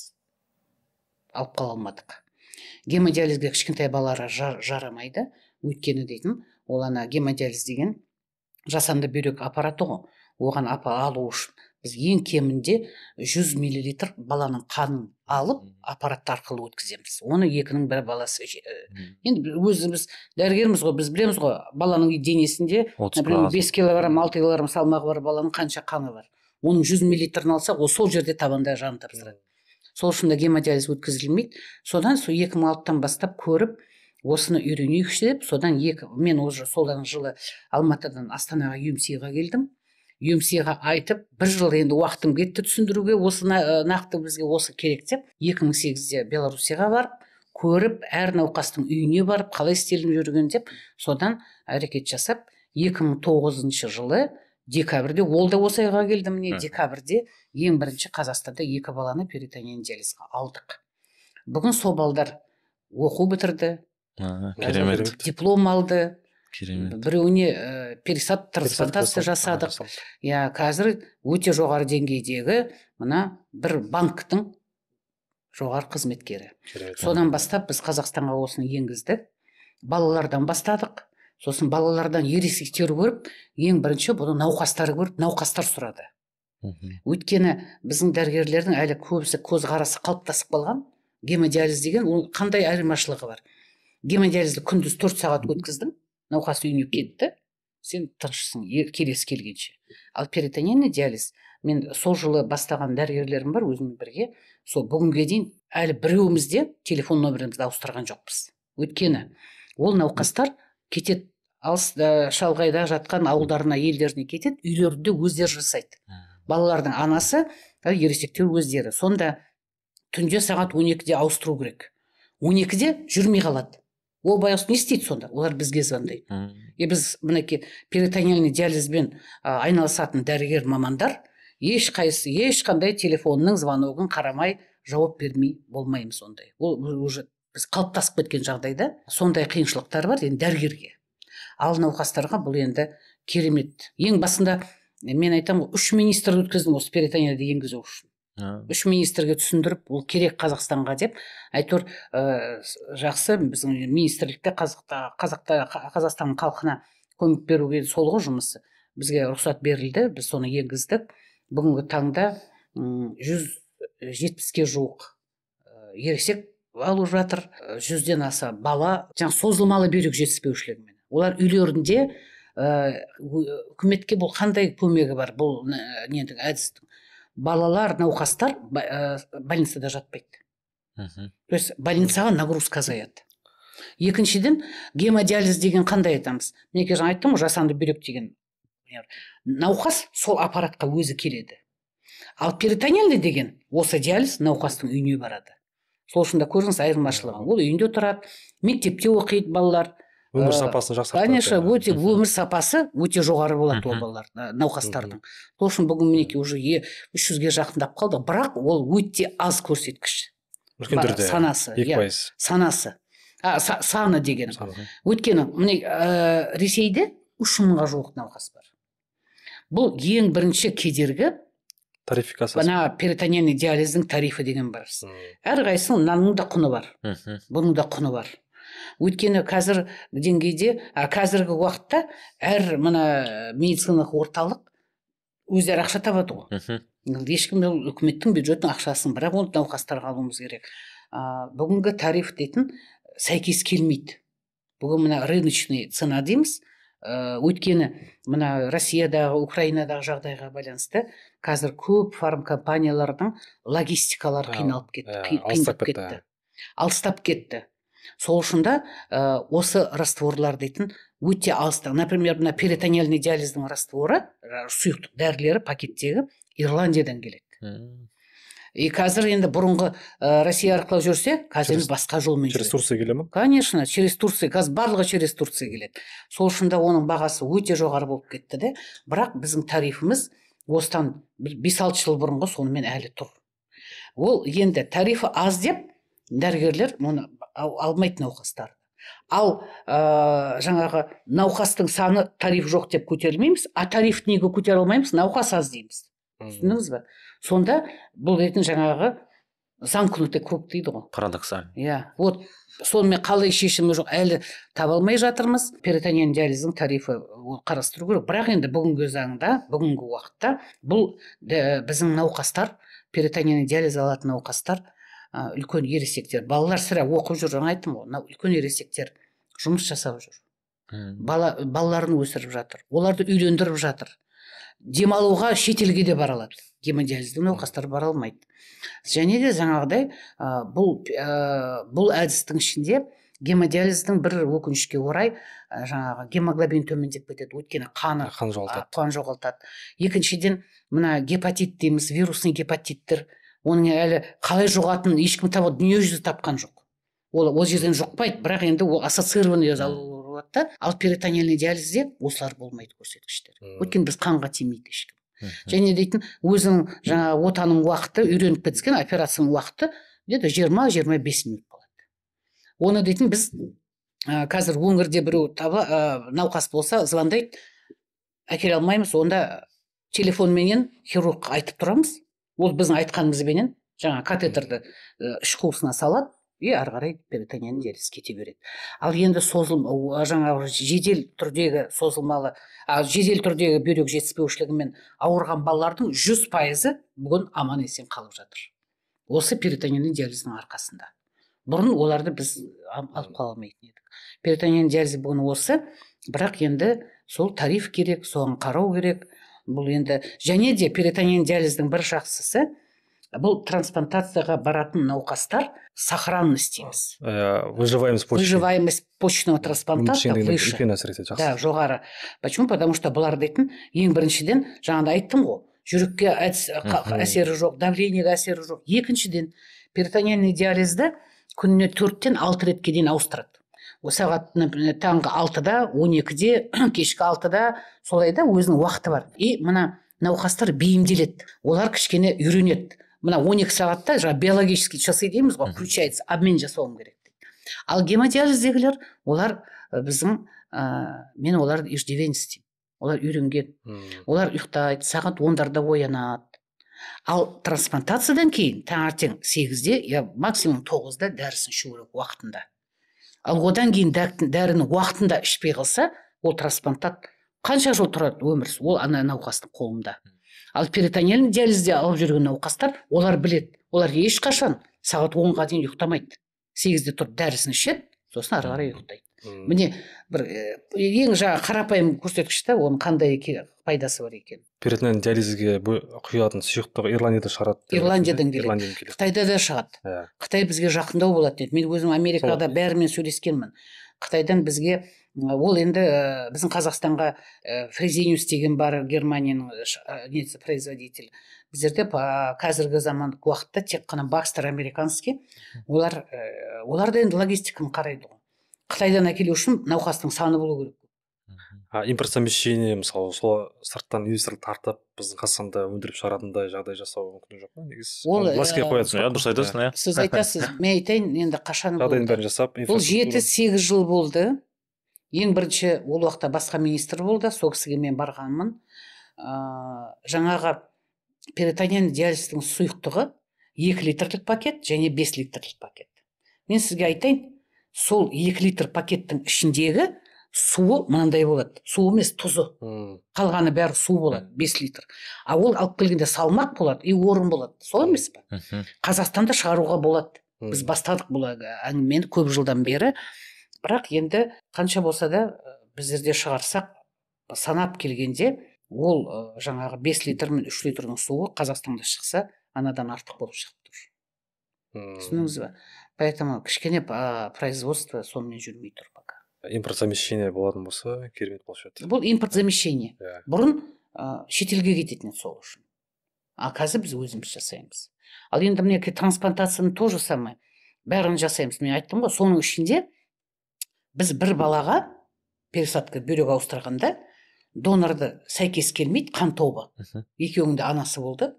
алып қала алмадық. Гемодиализге кішкентай балаларға жар, жарамайды. Өйткені дейтін ол ана гемодиализ деген жасанды бүйрек аппараты ғой. Оған апа алу үшін біз ең кемінде 100 миллилитр баланың қанын алып аппарат арқылы өткіземіз. Оны екінің бір баласы енді өзіміз дәрігерміз ғой біз білеміз ғой баланың денесінде например бес килограмм алты килограмм салмағы бар баланың қанша қаны бар. Оның жүз миллилитрін алсақ ол сол жерде табанда жан тапсырады. Сол үшін де гемодиализ өткізілмейді. Содан сол екі мың алтыдан бастап көріп осыны үйренейікші деп содан екі мен уже содан жылы алматыдан астанаға юмсиға келдім. Юмсиға айтып бір жыл енді уақытым кетті түсіндіруге осы нақты бізге осы керек деп 2008-де белоруссияға барып көріп әр науқастың үйіне барып қалай істелініп жүрген деп содан әрекет жасап 2009 жылы декабрьде ол да осы айға келді міне декабрьде ең бірінші қазақстанда екі баланы перитониальный диализға алдық. Бүгін сол балдар оқу бітірді керемет. диплом алды керемет. Біреуіне ә, перисад трансплантация жасадық. иә қазір өте жоғары деңгейдегі мына бір банктың жоғары қызметкері. Содан бастап біз қазақстанға осыны енгіздік. Балалардан бастадық. Сосын балалардан ересектер көріп ең бірінші бұны науқастар көріп науқастар сұрады. Өйткені біздің дәрігерлердің әлі көбісі көзқарасы қалыптасып қалған. Гемодиализ деген ол қандай айырмашылығы бар? Гемодиализді күндіз төрт сағат өткіздің науқас үйіне кетті. Сен тынышсың келесі келгенше. Ал перитонеальный диализ. Мен сол жылы бастаған дәрігерлерім бар өзіммен бірге. Сол бүгінге дейін әлі біреуіміз де телефон номерімізді ауыстырған жоқпыз. Өйткені ол науқастар кетеді алыс шалғайда жатқан ауылдарына елдеріне кетеді үйлерінде өздері жасайды. Балалардың анасы ә, ересектер өздері. Сонда түнде сағат 12-де ауыстыру керек. 12-де жүрмей қалады. Ол байғұс не істейді сонда? Олар бізге звондайды. И біз мінекей перитониальный диализбен ә, айналысатын дәрігер мамандар ешқайсысы ешқандай телефонның звоногын қарамай жауап бермей болмаймыз ондай. Ол уже біз қалыптасып кеткен жағдайда сондай қиыншылықтар бар енді дәрігерге. Ал науқастарға бұл енді керемет. Ең басында мен айтамын ғой үш министр өткіздім осы перитонияды енгізу үшін. Үш министрге түсіндіріп ол керек қазақстанға деп әйтеуір ә, жақсы біздің министрлікте қазақта қазақта қазақстан халқына көмек беруге сол ғой жұмысы бізге рұқсат берілді біз соны енгіздік. Бүгінгі таңда жүз жетпіске жуық ересек алып жатыр. Жүзден аса бала жаңа созылмалы бүйрек жетіспеушілігімен олар үйлерінде үкіметке бұл қандай көмегі бар? Бұл ненің әдістің балалар науқастар ә, больницада жатпайды. То есть больницаға нагрузка азаяды. Екіншіден гемодиализ деген қандай айтамыз? Мінекей жаңа айттым ғой жасанды бүйрек деген науқас сол аппаратқа өзі келеді. Ал перитониальный деген осы диализ науқастың үйіне барады. Сол үшін де көрдіңіз айырмашылығын ол үйінде тұрады мектепте оқиды балалар. Өмір сапасы жақсартады конечно өте өмір сапасы өте жоғары болады ол балалар науқастардың. Сол үшін бүгін мінекей уже үш жүзге жақындап қалды бірақ ол өте аз көрсеткіш. Үлкендерде санасы екі иә пайыз. санасы. А, саны деген өйткені міне ә, ресейде үш мыңға жуық науқас бар. Бұл ең бірінші кедергі. Тарификациясы мына перитониальный диализдің тарифі деген бар. Әрқайсысының мынаның да құны бар. Бұның да құны бар. Өйткені қазір деңгейде а қазіргі уақытта әр мына медициналық орталық өздері ақша табады ғой. Мхм. Ешкім ол үкіметтің бюджеттің ақшасын бірақ оны науқастарға алуымыз керек. А, бүгінгі тариф дейтін сәйкес келмейді. Бүгін мына рыночный цена дейміз. Ә, өйткені мына россиядағы украинадағы жағдайға байланысты қазір көп фармкомпаниялардың логистикалары А, қиналып кетті қи- алыстап қиындап кетті. кетті. Алыстап кетті. Сол үшін да ә, осы растворлар дейтін өте алыста например мына перитониальный диализдің растворы жаңағы сұйықтық дәрілері пакеттегі ирландиядан келеді. И қазір енді бұрынғы ә, россия арқылы жүрсе қазір енді басқа жолмен через турция келе ма? Конечно через турция. Қазір барлығы через турция келеді. Сол үшін да оның бағасы өте жоғары болып кетті де. Бірақ біздің тарифіміз осыдан бес алты жыл бұрынғы сонымен әлі тұр. Ол енді тарифі аз деп дәрігерлер мұны ал- алмайды науқастар. Ал ә, жаңағы науқастың саны тариф жоқ деп көтерілмейміз а тарифті неге көтере алмаймыз? Науқас аз дейміз. Түсіндіңіз ба сонда бұл дейтін жаңағы күніте круг дейді ғой. Парадоксально. Иә вот сонымен қалай шешімі жоқ әлі таба алмай жатырмыз. Перитониальный диализдің тарифі ол қарастыру керек. Бірақ енді бүгінгі заңда бүгінгі уақытта бұл біздің науқастар перитониальный диализ алатын науқастар ә, үлкен ересектер. Балалар сірә оқып жүр жаңа айттым ғой. Мынау үлкен ересектер жұмыс жасап жүр. Бала балаларын өсіріп жатыр оларды үйлендіріп жатыр. Демалуға шетелге де бара алады. Гемодиализдің науқастар бара алмайды. Және де жаңағыдай ә, бұл ә, бұл әдістің ішінде гемодиализдің бір өкінішке орай ә, жаңағы гемоглобин төмендеп кетеді. Өйткені қаны қан жоғалтады. қан жоғалтады. Екіншіден мына гепатит дейміз вирусный гепатиттер. Оның әлі қалай жұғатынын ешкім таба дүниежүзі тапқан жоқ. Ол ол жерден жұқпайды бірақ енді ол ассоциированный болады да. Ал перитониальный диализде осылар болмайды көрсеткіштер. Өйткені біз қанға тимейді ешкім. Және дейтін өзінің жаңағы отаның уақыты үйреніп кеткен операцияның уақыты где то жиырма жиырма бес минут болады. Оны дейтін біз ә, қазір өңірде біреу таба ә, науқас болса звондайды әкеле алмаймыз онда телефонменен хирургқа айтып тұрамыз. Ол біздің айтқанымызбенен жаңа катетерді іш қуысына салады и ары қарай перитониальный диализ кете береді. Ал енді созыл ә, жаңағы жедел түрдегі созылмалы а жедел түрдегі бүйрек жетіспеушілігімен ауырған балалардың жүз пайызы бүгін аман есен қалып жатыр. Осы перитониальный диализдің арқасында. Бұрын оларды біз ал- алып қала алмайтын едік. Перитониальный диализ бүгін осы бірақ енді сол тариф керек соған қарау керек бұл енді және де перитониальный диализдің бір жақсысы бұл трансплантацияға баратын науқастар сохранность дейміз Ә, выживаемость почки. Выживаемость почечного трансплантата выше. да жоғары. Почему? Потому что бұлар дейтін ең біріншіден жаңағыда айттым ғой жүрекке әсері жоқ давлениеге әсері жоқ. Екіншіден перитониальный диализді күніне төрттен алты ретке дейін ауыстырады. Сағат таңғы алтыда он екіде <clears throat> кешкі алтыда солай да өзінің уақыты бар. И мына науқастар бейімделеді. Олар кішкене үйренеді. Мына он екі сағатта жаңағы биологический часы дейміз ғой включается обмен жасауым керек дейді. Ал гемодиализдегілер олар ә, біздің ә, мен оларды иждивенец деймін олар үйренген. Олар ұйықтайды сағат ондарда оянады. Ал трансплантациядан кейін таңертең сегізде я максимум тоғызда дәрісін ішу керек уақытында. Ал одан кейін дәр- дәріні уақытында ішпей қалса ол трансплантат қанша жыл тұрады өмір ол ана науқастың қолында. Ал перитониальный диализде алып жүрген науқастар олар білет, олар ешқашан сағат онға дейін ұйықтамайды. Сегізде тұрып дәрісін ішеді сосын ары қарай ұйықтайды. Міне бір ең жаңағы қарапайым көрсеткіш та оның қандай пайдасы бар екенін перитонеальный диализге құятын сұйықтығы ирландияда шығарады Ирландиядан келеді. ирландиядан келеді қытайда да шығады. Иә қытай бізге жақындау болады деді мен өзім америкада бәрімен сөйлескенмін. Қытайдан бізге ол енді ә, біздің қазақстанға ә, фрезениус деген бар германияның ә, ә, несі производитель. Біздерде қазіргі замандық уақытта тек қана бакстер американский. Олар ә, олар да енді логистиканы қарайды ғой. Қытайдан әкелу үшін науқастың саны болу керек. А импортзамещение мысалы сол сырттан инвестор тартып біздің қазақстанда өндіріп шығаратындай жағдай жасау мүмкін жоқ па? Негізі Ол, ласке ә, қояды иә дұрыс айтасың иә. сіз айтасыз <laughs> мен айтайын енді қашан жағдайдың бәрін жасап бұл жеті сегіз жыл болды. Ең бірінші ол уақытта басқа министр болды сол кісіге мен барғанмын. Ыыы жаңағы перитониальный диализдің сұйықтығы екі литрлік пакет және бес литрлік пакет. Мен сізге айтайын сол екі литр пакеттің ішіндегі суы мынандай болады. Су емес тұзы. Қалғаны бәрі су болады бес литр. А ол алып келгенде салмақ болады и орын болады. Солай емес па қазақстанда шығаруға болады. Біз бастадық бұл әңгімені көп жылдан бері. Бірақ енді қанша болса да біздерде шығарсақ санап келгенде ол жаңағы бес литр мен үш литрдің суы қазақстанда шықса анадан артық болып шығып тұр. Түсіндіңіз ба поэтому кішкене производство сонымен жүрмей тұр пока. Импорт замещение болатын болса керемет болушы еді бұл импорт замещение иә бұрын ә, шетелге кететін еді сол үшін. А қазір біз өзіміз жасаймыз. Ал енді мінекей трансплантацияны то же самое. Бәрін жасаймыз. Мен айттым ғой соның ішінде біз бір балаға пересадка бүйрек ауыстырғанда донорды сәйкес келмейді қан тобы екеуінің де анасы болды.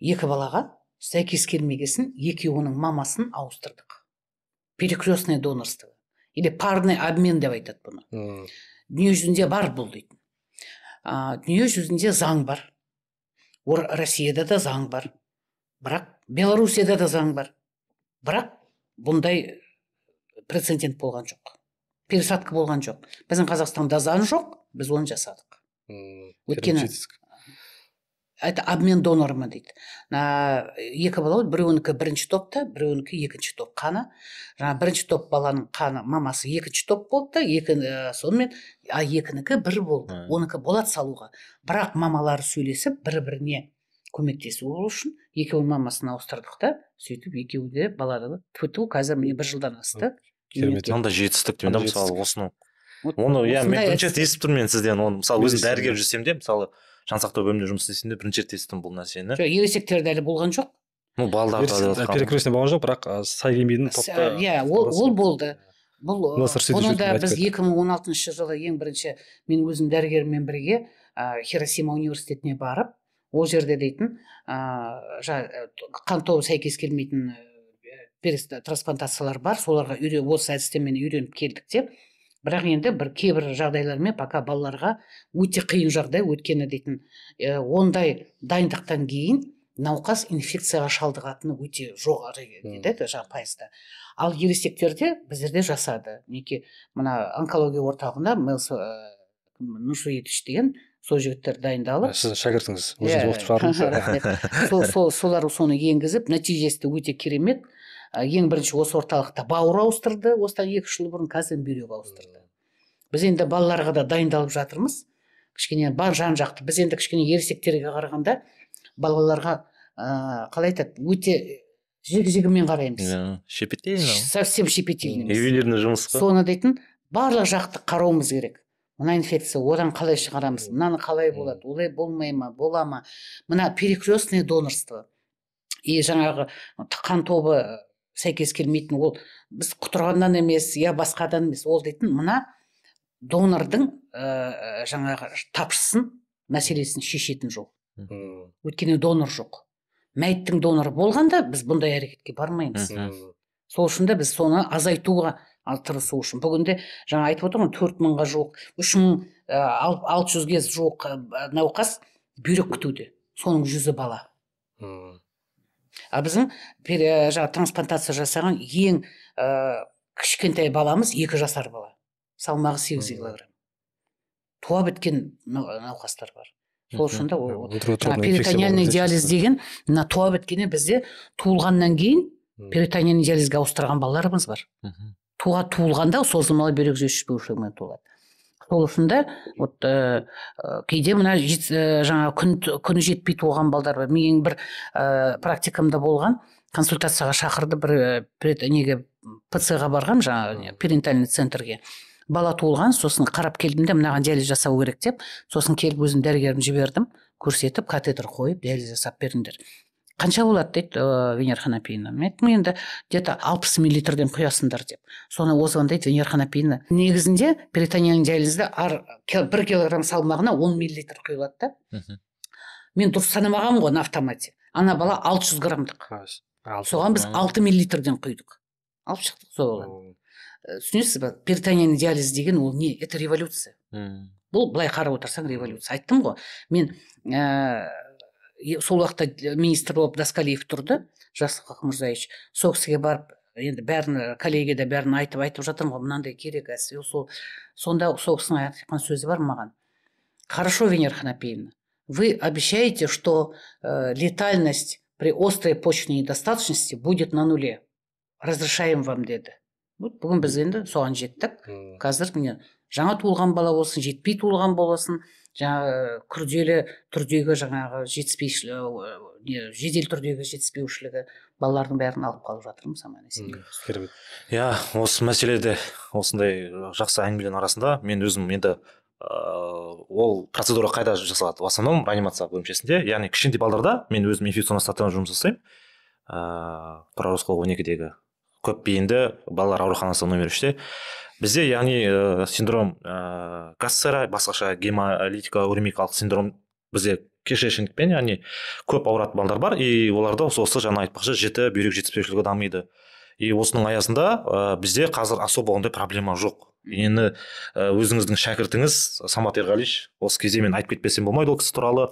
Екі балаға сәйкес келмегесін екеуінің мамасын ауыстырдық. Перекрестное донорство. Или парный обмен деп айтады бұны. Дүние жүзінде бар бұл дейтін. А, дүние жүзінде заң бар. Ор, россияда да заң бар. Бірақ белоруссияда да заң бар. Бірақ бұндай прецедент болған жоқ. Пересадка болған жоқ. Біздің қазақстанда заң жоқ біз оны жасадық. Өйткені- это обмен донорыма дейді на екі бала біреуінікі бірінші топта біреуінікі екінші топ қаны жаңағы бірінші топ баланың қаны мамасы екінші топ болды да екі ә, сонымен а екінікі бір болды. Оныкі болады салуға. Бірақ мамалары сөйлесіп бір біріне көмектесу үшін екеуінің мамасын ауыстырдық та сөйтіп екеуі де баланы тфу қазір міне бір жылдан асты. Керемет. мынандай жетістік деймін да мысалы осыны. Оны иә мен бірінші рет естіп тұрмын мен сізден. Оны мысалы өзім дәрігер жүрсем де мысалы жансақтау бөлімінде жұмыс істесем де бірінші рет естідім бұл нәрсені. Жоқ ересектерде әлі болған жоқ. Ну балаларда перекрестный болған жоқ бірақ сай келмейтін топта иә ол, ол болды. Бұл бұны сөйтіп да біз кетті. 2016 жылы ең бірінші мен өзім дәрігермен бірге ә, хиросима университетіне барып ол жерде дейтін ә, жа- қан тобы сәйкес келмейтін ә, перес- трансплантациялар бар. Соларға үйре осы әдістемені үйреніп келдік деп. Бірақ енді бір кейбір жағдайлармен пока балаларға өте қиын жағдай өйткені дейтін ә, ондай дайындықтан кейін науқас инфекцияға шалдығатыны өте жоғары Мм. деді жаңағы пайызда. Ал ересектерде біздерде жасады. Мінекей мына онкология орталығында мэлс нушуетич деген сол жігіттер дайындалып сіздің шәкіртіңіз. Өзіңіз оқытып шығардыңыз. <laughs> рахмет. сол, сол, солар соны енгізіп нәтижесі өте керемет. Ә, ең бірінші осы орталықта бауыр ауыстырды. Осыдан екі үш жыл бұрын қазір бүйрек ауыстырды. Біз енді балаларға да дайындалып жатырмыз. Кішкене бар жан жақты. Біз енді кішкене ересектерге қарағанда балаларға ә, қалай айтады өте жег жегімен қараймыз. Иә, щепетильно совсем щепетильныймыз ювелирный жұмыс қой. Соны дейтін барлық жақты қарауымыз керек. Мына инфекция одан қалай шығарамыз? Мынаны қалай болады? Олай болмай ма бола ма? Мына перекрестное донорство. И жаңағы қан тобы сәйкес келмейтін ол. Біз құтырғаннан емес я басқадан емес ол дейтін мына донордың ә, жаңағы тапшысын мәселесін шешетін жол. Мм. өйткені донор жоқ. Мәйіттің доноры болғанда біз бұндай әрекетке бармаймыз. Сол үшін де біз соны азайтуға тырысу үшін. Бүгінде жаңа айтып отырмын ғой төрт мыңға жуық үш мың ал- алты жүзге жуық ә, науқас бүйрек күтуде. Соның жүзі бала. Мм. А біздің жаңағы трансплантация жасаған ең ә, кішкентай баламыз екі жасар бала. Салмағы сегіз килограмм. Туа біткен нау- науқастар бар. Сол үшін инфекция перитониальный диализ деген мына туа біткені бізде туылғаннан кейін перитониальный диализге ауыстырған балаларымыз бар. Туа туылғанда созылмалы бүйрек жүйе жетіспеушілігімен туылады. Сол үшін де вот ә, кейде мына ә, жаңағы күн күні жетпей туылған балдар бар. Менің бір ә, практикамда болған. Консультацияға шақырды бір ә, неге пц ға барғам жаңағы не, перинатальный центрге. Бала туылған сосын қарап келдім де мынаған диализ жасау керек деп сосын келіп өзім дәрігерім жібердім көрсетіп катетр қойып диализ жасап беріңдер. Қанша болады дейді ыыы венера ханапиевна мен айттым енді где то алпыс миллилитрден құясыңдар деп. Соны озвондайды венера ханапиевна негізінде перитониальный диализде ар бір килограмм салмағына он миллилитр құйылады да. Мен дұрыс санамағанмын ғой на автомате. Ана бала 600 граммдық А, алты. соған біз алты миллилитрден құйдық. Алып шықтық сол баланы. Түсінесіз ба перитониальный диализ деген ол не? Это революция. Бұл былай қарап отырсаң революция. Айттым ғой. Мен ә, сол уақытта министр болып доскалиев тұрды жақсылық хақмырзаевич сол кісіге барып енді бәрін коллегияда бәрін айтып айтып жатырмын ғой мынандай керек сол. Сонда сол кісінің айтқан сөзі бар маған. Хорошо венера ханапеевна вы обещаете что э, летальность при острой почечной недостаточности будет на нуле. Разрешаем вам деді вот бүгін біз енді соған жеттік. Қазір міне жаңа туылған бала болсын жетпей туылған болсын жаңағы күрделі түрдегі жаңағы жетіспей жедел түрдегі жетіспеушілігі балалардың бәрін алып қалып жатырмыз аман есен керемет. Иә осы мәселеде осындай жақсы әңгімелердің арасында мен өзім енді ыыы ол процедура қайда жасалады? В основном реанимация бөлімшесінде яғни кішкентай балаларда мен өзім инфекционный стационар жұмыс жасаймын. Ыыы тұрар рысқұлов он екідегі. Көпбейінді балалар ауруханасы номер үште. Бізде яғни ә, синдром ә, гассера басқаша гемолитика синдром бізде кишечникпен яғни көп ауыратын балдар бар и оларда осы, осы жаңа айтпақшы жіті бүйрек жетіспеушілігі дамиды. И осының аясында ә, бізде қазір особо ондай проблема жоқ. Енді өзіңіздің шәкіртіңіз самат ерғалиевич осы кезде мен айтып кетпесем болмайды ол кісі туралы.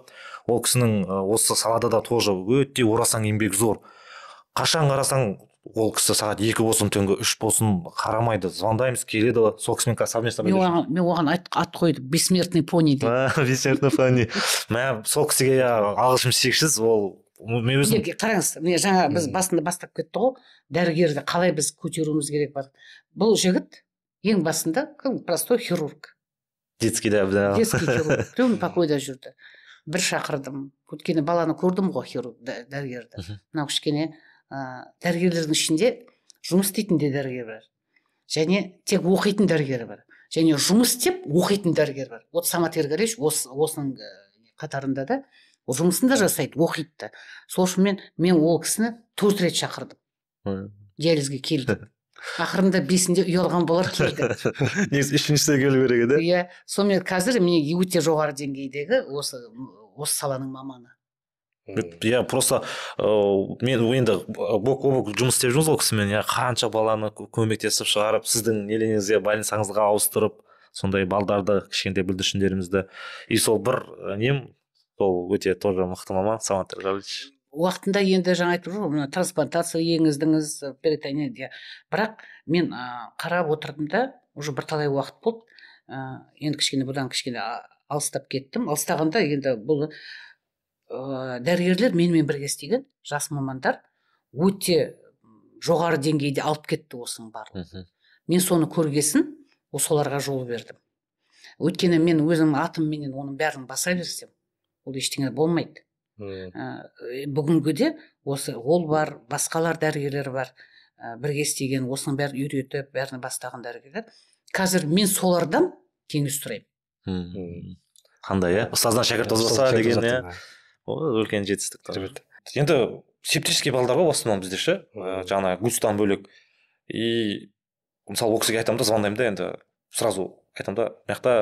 Ол кісінің осы салада да тоже өте орасан еңбегі зор. Қашан қарасаң ол кісі сағат екі болсын түнгі үш болсын қарамайды звондаймыз келеді сол кісімен қазір совместно мен оған мен оған ат қойдым бессмертный пони дейді <laughs> бессмертный пони. Мә сол кісіге алғысым шексіз ол мен өзім қараңыз міне жаңа біз басында бастап кетті ғой дәрігерді қалай біз көтеруіміз керек бар. Бұл жігіт ең басында простой хирург. Детский да детский хирург. <laughs> Түн покойда жүрді. Бір шақырдым. Өйткені баланы көрдім ғой хирург дәрігерді. Мынау кішкене ә, дәрігерлердің ішінде жұмыс істейтін де дәрігер бар. Және тек оқитын дәрігер бар. Және жұмыс істеп оқитын дәрігер бар. Вот самат осы осының қатарында да жұмысын да жасайды оқиды да. Сол үшін мен мен ол кісіні төрт рет шақырдым. Диализге келді <laughs> ақырында бесінде ұялған болар <laughs> келді негізі үшіншісіне келу керек еді. Иә сонымен қазір міне өте жоғары деңгейдегі осы осы саланың маманы. Иә просто ыыы мен енді бок о бок жұмыс істеп жүрміз ғой кісімен иә қанша баланы көмектесіп шығарып сіздің нелеріңізге больницаңызға ауыстырып сондай балдарды кішкентай бүлдіршіндерімізді. И сол бір нем сол өте тоже мықты маман самат уақытында енді жаңа айтып жүрмін мына трансплантация енгіздіңіз перитонит бірақ мен қарап отырдым да уже бірталай уақыт болды ә, енді кішкене бұдан кішкене алыстап кеттім. Алыстағанда енді бұл ә, дәрігерлер менімен бірге істеген жас мамандар. Өте жоғары деңгейде алып кетті осының барлығын. Мен соны көргесін соларға жол бердім. Өйткені мен өзім атымменен оның бәрін баса берсем ол ештеңе болмайды. Ә, бүгінгіде осы ол бар басқалар дәрігерлер бар ә, бірге істеген осының бәрін үйретіп бәрін бастаған дәрігерлер. Қазір мен солардан кеңес сұраймын. Қандай иә? Ұстаздан шәкірт озбаса деген иә? Ол үлкен жетістік енді септический балдар ғой в основном бізде ше? Жаңағы густан бөлек. И мысалы ол кісіге айтамын да звондаймын да енді. Сразу айтамын да мына жақта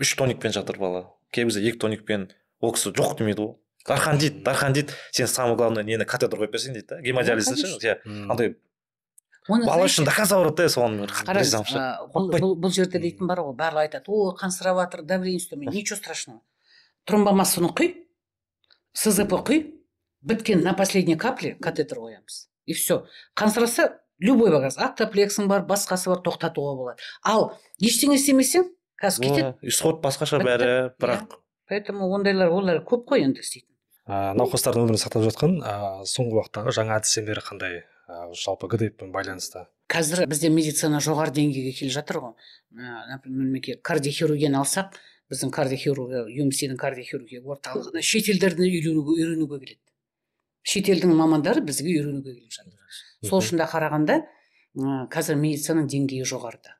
үш тоникпен жатыр бала. Кей кезде екі тоникпен. Ол кісі жоқ демейді ғой дархан дейді дархан дейді сен самое главное нені катетр қойып берсең дейді да гемодиализді ше? иә. Андай бала үшін до конца ауырады да соған қараңыз бұл, бұл жерде дейтін бар ғой барлығы айтады ой қансырап жатыр давление төмен ничего страшного тромбомассаны құй. Сзп құй біткен на последней капле катетер қоямыз и все қансыраса любой багаз актоплексің бар басқасы бар тоқтатуға болады. Ал ештеңе істемесең қазір кетеді. исход басқаша бәрі бірақ поэтому ондайлар олар көп қой енді істейтін. Ә, науқастардың өмірін сақтап жатқан ә, соңғы уақыттағы жаңа әдістемелер қандай? Ә, жалпы гдппен байланысты. Қазір бізде медицина жоғары деңгейге келе жатыр ғой. Например кардиохирургияны алсақ біздің кардиохирургия юмсидің кардиохирургия орталығына шетелдерден үйренуге үйренуге келеді. Шетелдің мамандары бізге үйренуге келіп жатыр. Сол үшін қарағанда қазір медицинаның деңгейі жоғарыда.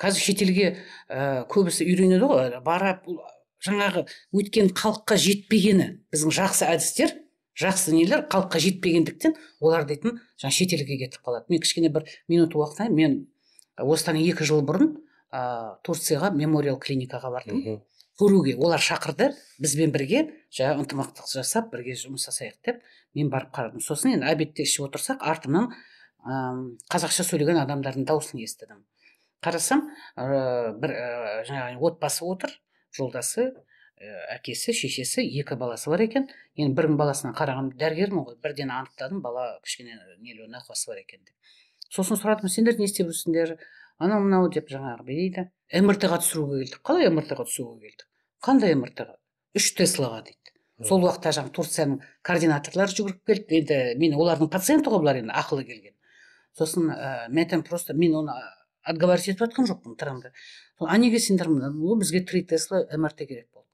Қазір шетелге ә, көбісі үйренеді ғой. Барып жаңағы өткен халыққа жетпегені біздің жақсы әдістер жақсы нелер халыққа жетпегендіктен олар дейтін жаңа шетелге кетіп қалады. Мен кішкене бір минут уақыт мен осыдан екі жыл бұрын ә, турцияға мемориал клиникаға бардым. Көруге олар шақырды бізбен бірге жаңағы ынтымақтастық жасап бірге жұмыс жасайық деп мен барып қарадым. Сосын енді обедте ішіп отырсақ артымнан ә, қазақша сөйлеген адамдардың дауысын естідім. Қарасам ә, бір ә, жаңағы отбасы отыр жолдасы әкесі шешесі екі баласы бар екен. Енді бірінің баласына қарағанда дәрігермін ғой бірден анықтадым бала кішкене нелеу науқасы бар екен деп. Сосын сұрадым сендер не істеп жүрсіңдер? Анау мынау деп жаңағы дейді? Мрт ға түсіруге келдік. Қалай мрт ға түсуге келдік? Қандай мрт ға үш теслаға дейді. Сол уақытта жаңағы турцияның координаторлары жүгіріп келді. Енді мен олардың пациенті ғой бұлар енді ақылы келген. Сосын ә, мен айтамын просто мен оны отговаривать етіп жатқан жоқпын тырымды а неге сендер ол бізге три тесла мрт керек болды.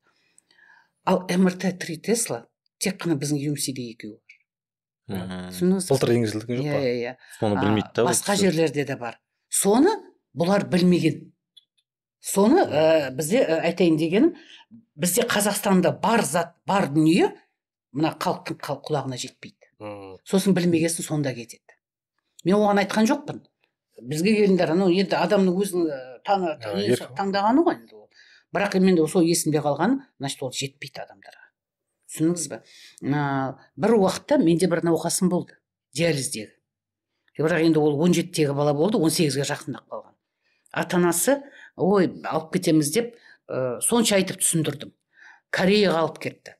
Ал мрт три тесла тек қана біздің юмсиде екеуі бар. Түсіндіңіз? Былтыр енгізілген жоқ иә па? Иә иә соны білмейді да басқа жерлерде де бар. Соны бұлар білмеген. Соны ә, бізде ә, айтайын дегенім бізде қазақстанда бар зат бар дүние мына халықтың қал- құлағына жетпейді. Мм. сосын білмеген соң сонда кетеді. Мен оған айтқан жоқпын. Бізге келіңдер анау енді адамның өзінің таңы- еркін. таңдағаны ғой енді ол. Бірақ мен сол есімде қалған значит ол жетпейді адамдарға. Түсіндіңіз Мына бір уақытта менде бір науқасым болды диализдегі. Бірақ енді ол он жетідегі бала болды он сегізге жақындап қалған. Ата анасы ой алып кетеміз деп ә, сонша айтып түсіндірдім. Кореяға алып кетті.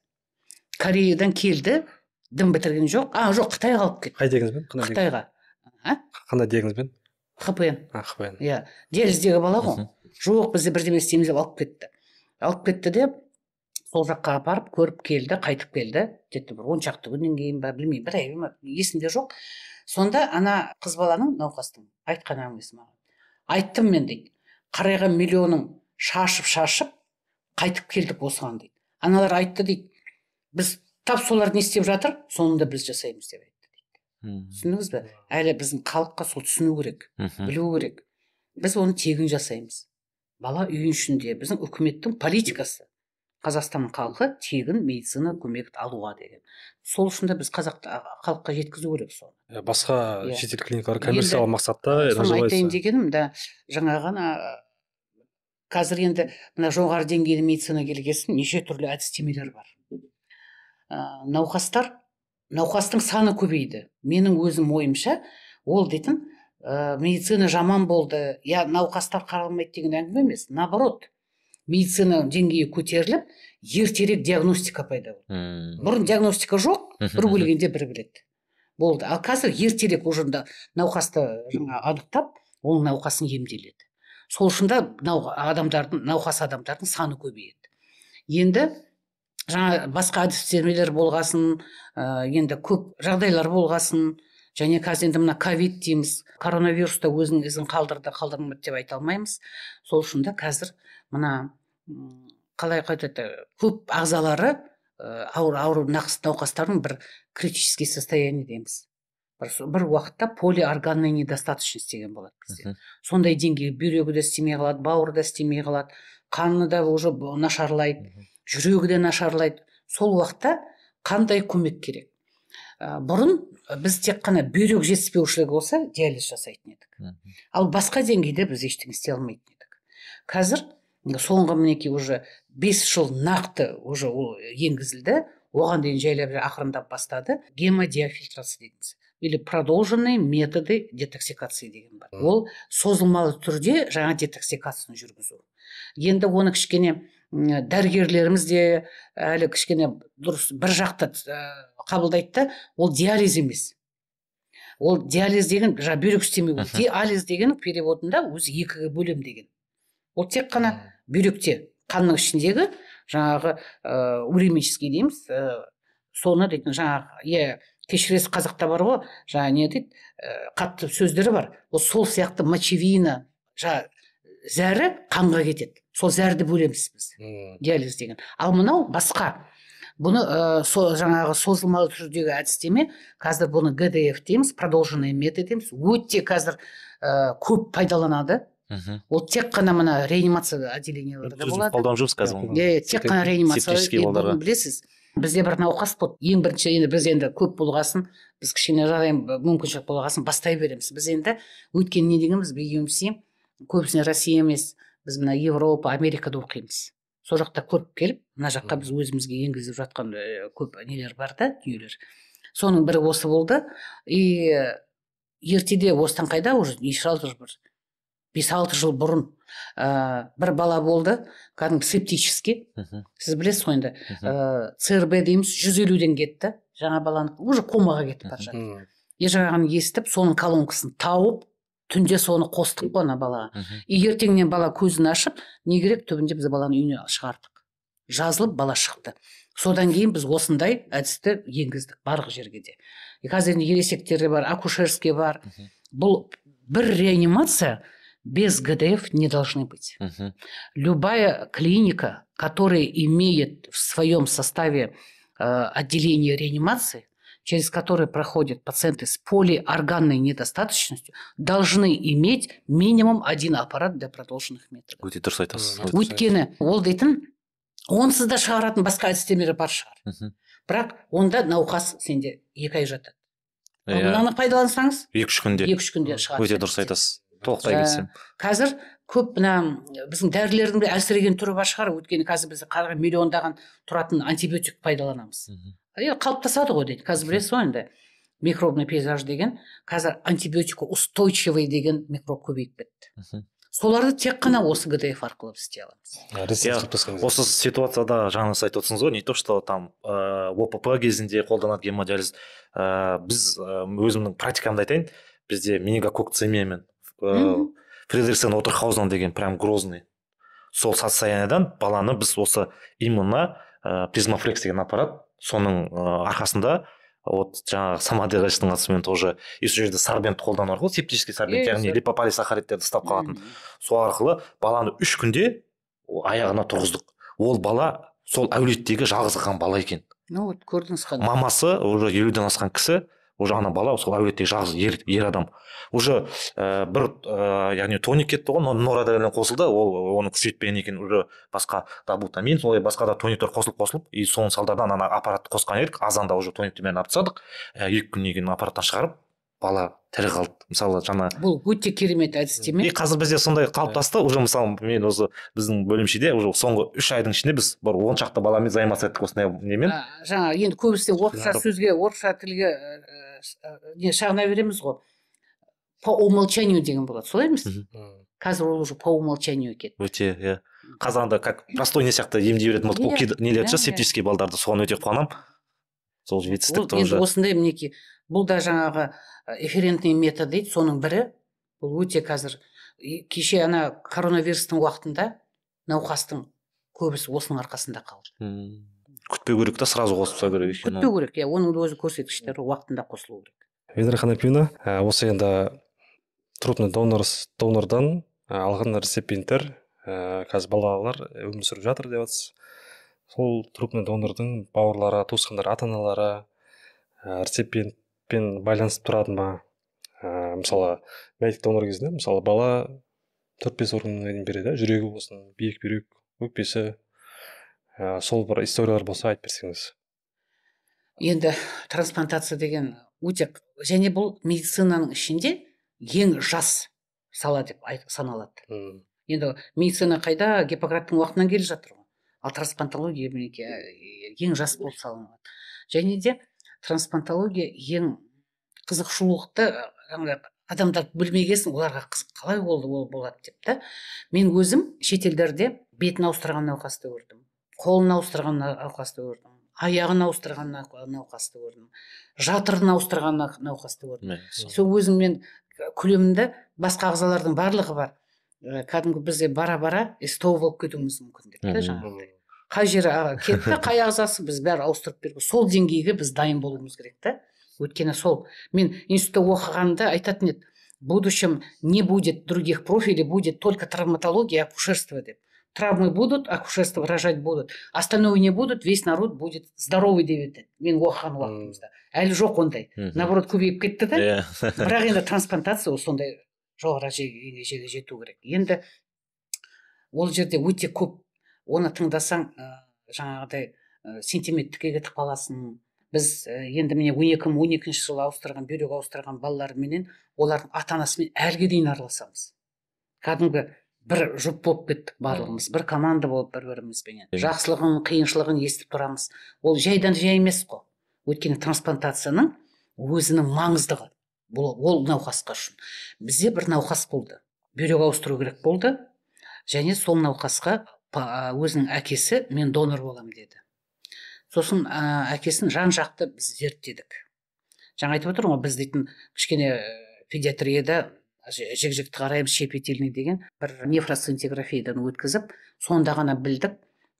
Кореядан келді дым бітірген жоқ. А жоқ қытайға алып кетті. Қай диагнозбен қытайға. А? Қандай диагнозбен хпн а хпн иә. Диализдегі бала ғой. Жоқ бізде бірдеме істейміз деп алып кетті. Алып кетті де сол жаққа апарып көріп келді қайтып келді. Где бір он шақты күннен кейін ба білмеймін бір ай ма есімде жоқ сонда ана қыз баланың науқастың айтқан әңгімесі маған. Айттым мен дейді. Қарайған миллионың шашып шашып қайтып келдік осыған дейді. Аналар айтты дейді. Біз тап солар не істеп жатыр? Соны да біз жасаймыз деп айтты Мгм. түсіндіңіз бе? Әлі біздің халыққа сол түсіну керек білу керек. Біз оны тегін жасаймыз. Бала үй ішінде біздің үкіметтің политикасы. Қазақстанның халқы тегін медицина көмек алуға деген. Сол үшін де біз қазақта халыққа жеткізу керек соны. Басқа Иә. шетел клиникалары коммерциялық мақсатта соны айтайын дегенім да жаңа ғана қазір енді мына жоғары деңгейлі медицина келгесін неше түрлі әдістемелер бар. Ә, науқастар науқастың саны көбейді. Менің өзім ойымша ол дейтін ә, медицина жаман болды я науқастар қаралмайды деген әңгіме емес наоборот. Медицина деңгейі көтеріліп ертерек диагностика пайда болды. Мм. бұрын диагностика жоқ бір өлгенде бір біледі. Болды. Ал қазір ертерек уже да науқасты жаңа анықтап оның науқасын емделеді. Сол үшін де нау- адамдардың науқас адамдардың саны көбейеді. Енді жаңа басқа әдістемелер болғасын ә, енді көп жағдайлар болғасын және қазір енді мына ковид дейміз коронавирус та өзінің ізін қалдырды қалдырмады деп айта алмаймыз. Сол үшін де қазір мына қалай айтады көп ағзалары ауыр ауыр науқастардың бір критический состояние дейміз. Бір, бір уақытта полиорганная недостаточность деген болады бізде. Сондай деңгей бүйрегі де істемей қалады бауыры да істемей қалады қаны да уже нашарлайды жүрегі де нашарлайды. Сол уақытта қандай көмек керек? Ә, бұрын біз тек қана бүйрек жетіспеушілігі болса диализ жасайтын едік. Ал басқа деңгейде біз ештеңе істей алмайтын едік. Қазір соңғы мінекей уже бес жыл нақты уже ол енгізілді. Оған дейін жайлап ақырындап бастады. Гемодиафильтрация дейміз или продолженные методы детоксикации деген бар. Ол созылмалы түрде жаңа детоксикацияны жүргізу. Енді оны кішкене дәрігерлеріміз де әлі кішкене дұрыс бір жақты қабылдайды да ол диализ емес. Ол диализ деген жаңа бүйрек істемеу диализ деген переводында өзі екіге бөлем деген. Ол тек қана бүйректе қанның ішіндегі жаңағы ә, уремический дейміз ә, соны дейтін жаңағы иә кешіресіз қазақта бар ғой жаңағы не дейді ә, қатты сөздері бар. Ол сол сияқты мочевина жаңағы зәрі қанға кетеді. Сол зәрді бөлеміз біз. Диализ деген. Ал мынау басқа. Бұны ә, со, жаңағы созылмалы түрдегі әдістеме қазір бұны гдф дейміз продолженный метод дейміз. Өте қазір ә, көп пайдаланады. Мгм. ол тек қана мына реанимация отделенияларда Өзіміз болады қазір иә тек қана реанимация. білесіз бізде бір науқас болды. Ең бірінші енді біз енді көп болғасын біз кішкене жағдай мүмкіншілік болғасын бастай береміз. Біз енді өйткені не дегенбіз BUMC көбісіне россия емес біз мына европа америкада оқимыз. Сол жақта көріп келіп мына жаққа біз өзімізге енгізіп жатқан ә, көп нелер бар да дүниелер. Соның бірі осы болды. И ертеде осыдан қайда уже не сразу же бір бес алты жыл бұрын ә, бір бала болды кәдімгі септический сіз білесіз ғой енді ә, црб дейміз жүз елуден кетті. Жаңа баланы уже комаға кетіп бара жатыр е жаңағыны естіп соның колонкасын тауып түнде соны қостық қой ана балаға. И ертеңнен бала көзін ашып не керек түбінде біз баланы үйіне шығардық. Жазылып бала шықты. Содан кейін біз осындай әдісті енгіздік барлық жерге де. И қазір енді ересектерде бар акушерский бар. Бұл бір реанимация без ГДФ не должны быть. Мгм. Любая клиника, которая имеет в своем составе э, отделение реанимации, через которое проходят пациенты с полиорганной недостаточностью, должны иметь минимум один аппарат для продолженных методов. өте дұрыс айтасыз Мгм. Өте- өйткені ол дейтін онсыз да шығаратын басқа әдістемелер бар шығар Мгм. бірақ онда науқас сенде екі ай жатады ал иә мынаны пайдалансаңыз екі үш күнде екі үш күнде шығады өте дұрыс айтасыз толықтай Ә, келісемін қазір көп мына біздің дәрілердің де әлсіреген түрі бар шығар. Өйткені қазір біз қара миллиондаған тұратын антибиотик пайдаланамыз. Мгм. е қалыптасады ғой дейді. Қазір білесіз ғой енді. Микробный пейзаж деген қазір антибиотикқа устойчивый деген микроб көбейіп кетті. Соларды тек қана осы гдф арқылы біз істей аламыз. Иә, осы ситуацияда жаңа сіз айтып отырсыңыз ғой не то что там ә, опп кезінде қолданады гемодиализ. Ә, біз ә, өзімнің практикамды айтайын. Бізде менингококцемия мен Мгм. фридрихсен отерхаузен деген прям грозный. Сол состояниедан баланы біз осы именно ә, призмафлекс деген аппарат соның ә, арқасында вот жаңағы самадиғаштың қатысуымен тоже и сол жерде сорбент қолдану арқылы септический сорбент яғни липополисахаридтерді ұстап қалатын. Сол арқылы баланы үш күнде аяғына тұрғыздық. Ол бала сол әулеттегі жалғыз қалған бала екен. Ну вот көрдіңіз қане мамасы уже елуден асқан кісі уже ана бала сол әулеттегі жалғыз ер, ер адам. Уже ә, бір ә, яғни тоник кетті ғой но- норадреналин қосылды ол оны күшейтпеген екен уже басқа добутамин солай басқа да тониктер қосылып қосылып и соның салдарынан ана аппаратты қосқан едік азанда уже тониктің бәрін алып тастадық. Ә, екі күннен кейін аппараттан шығарып бала тірі қалды. Мысалы жаңа бұл өте керемет әдістеме. И қазір бізде сондай қалыптасты. Уже мысалы мен осы біздің бөлімшеде уже соңғы үш айдың ішінде біз бір он шақты баламен займасып еттік осындай немен. Жаңа енді көбісі орысша сөзге орысша тілге не шағына береміз ғой по умолчанию деген болады. Солай емес? Қазір ол уже по умолчанию екен өте иә. Қазір анда как простой не сияқты емдей беретін болдық. Иә, иә, ше иә. септический балдарды. Соған өте қуанамын сол ол жетістік енді тоже. осындай мінекей бұл да жаңағы эферентный метод дейді соның бірі. Бұл өте қазір кеше ана коронавирустың уақытында науқастың көбісі осының арқасында қалды. М, күтпеу керек та сразу қосып тастау керек екен күтпеу керек иә оның өзі көрсеткіштері уақытында қосылу керек. Венера ханапьевна ә, осы енді трупный донор донордан ә, алған реципиенттер ә, қазір балалар өмір сүріп жатыр деп жатсыз сол трупный донордың бауырлары туысқандары ата аналары ә, реципиентпен байланысып тұрады ма? Ә, мысалы мәйіт донор кезінде мысалы бала төрт бес органына дейін береді иә? жүрегі болсын биік бүйрек өкпесі ә, сол бір историялар болса айтып берсеңіз. Енді трансплантация деген өте және бұл медицинаның ішінде ең жас сала деп айт- саналады. Мм. енді медицина қайда? Гиппократтың уақытынан келе жатыр ғой. Ал трансплантология мінекей ә, ең жас болып салынады. Және де трансплантология ең қызықшылықты жаңағы адамдар білмегесін оларға қызық қалай болды ол болады деп та мен өзім шетелдерде бетін ауыстырған науқасты көрдім. Қолын ауыстырған на- науқасты көрдім. Аяғын ауыстырған нау- науқасты көрдім. Жатырын ауыстырған нау- науқасты көрдім. Сол. өзім мен күлемін да басқа ағзалардың барлығы бар. Ә, кәдімгі бізде бара бара стол болып кетуіміз мүмкін деп та жаңағыдай қай жері кетті қай ағзасы біз бәрі ауыстырып беру сол деңгейге біз дайын болуымыз керек та өйткені сол мен институтта оқығанда айтатын еді в будущем не будет других профилей будет только травматология и акушерство деп. Травмы будут акушерство рожать будут остальное не будут весь народ будет здоровый деп еді мен оқыған уақытымызда. Әлі жоқ ондай. Наоборот көбейіп кетті да. Иә. <laughs> Бірақ енді трансплантация ол сондай жоғары жеге жету керек. Енді ол жерде өте көп оны тыңдасаң ә, жаңағыдай ә, сентиментікке кетіп қаласың. Біз енді міне он екі мың он екінші жылы ауыстырған бүйрек ауыстырған балаларменен олардың ата анасымен әліге дейін араласамыз кәдімгі бір жұп болып кеттік барлығымыз. Бір команда болып бір бірімізбенен жақсылығын қиыншылығын естіп тұрамыз. Ол жайдан жай емес қой. Өйткені трансплантацияның өзінің маңыздығы бұл ол науқасқа үшін. Бізде бір науқас болды. Бүйрек ауыстыру керек болды. Және сол науқасқа өзінің әкесі мен донор боламын деді. Сосын ә, әкесін жан жақты біз зерттедік. Жаңа айтып отырмын ғой біз дейтін кішкене педиатрияда жік жікті қараймыз щепетильный деген бір нефросцинтиграфиядан өткізіп сонда ғана білдік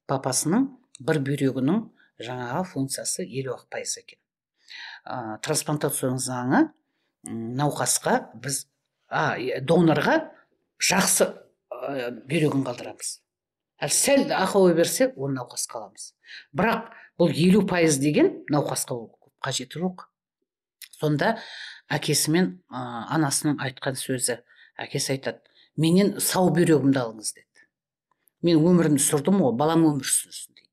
папасының бір бүйрегінің жаңағы функциясы елу ақ пайыз екен. Ә, трансплантацияның заңы науқасқа біз а, донорға жақсы ә, бүйрегін қалдырамыз. Ал сәл ақау берсе оны науқасқа аламыз. Бірақ бұл елу пайыз деген науқасқа қажеті жоқ. Сонда әкесі мен ә, анасының айтқан сөзі. Әкесі айтады менен сау бүйрегімді алыңыз деді. Мен өмірімді сүрдім ғой балам өмір сүрсін дейді.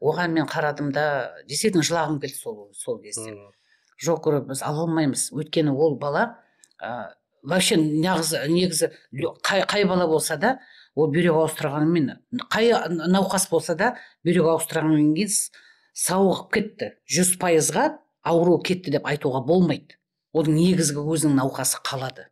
Оған мен қарадым да действительно жылағым келді сол сол кезде. Жоқ біз ала алмаймыз. Өйткені ол бала ә, вообще негізі, негізі қай, қай бала болса да ол бүйрек ауыстырғанмен қай науқас болса да бүйрек ауыстырғаннан кейін сауығып кетті. Жүз пайызға ауру кетті деп айтуға болмайды. Оның негізгі өзінің науқасы қалады.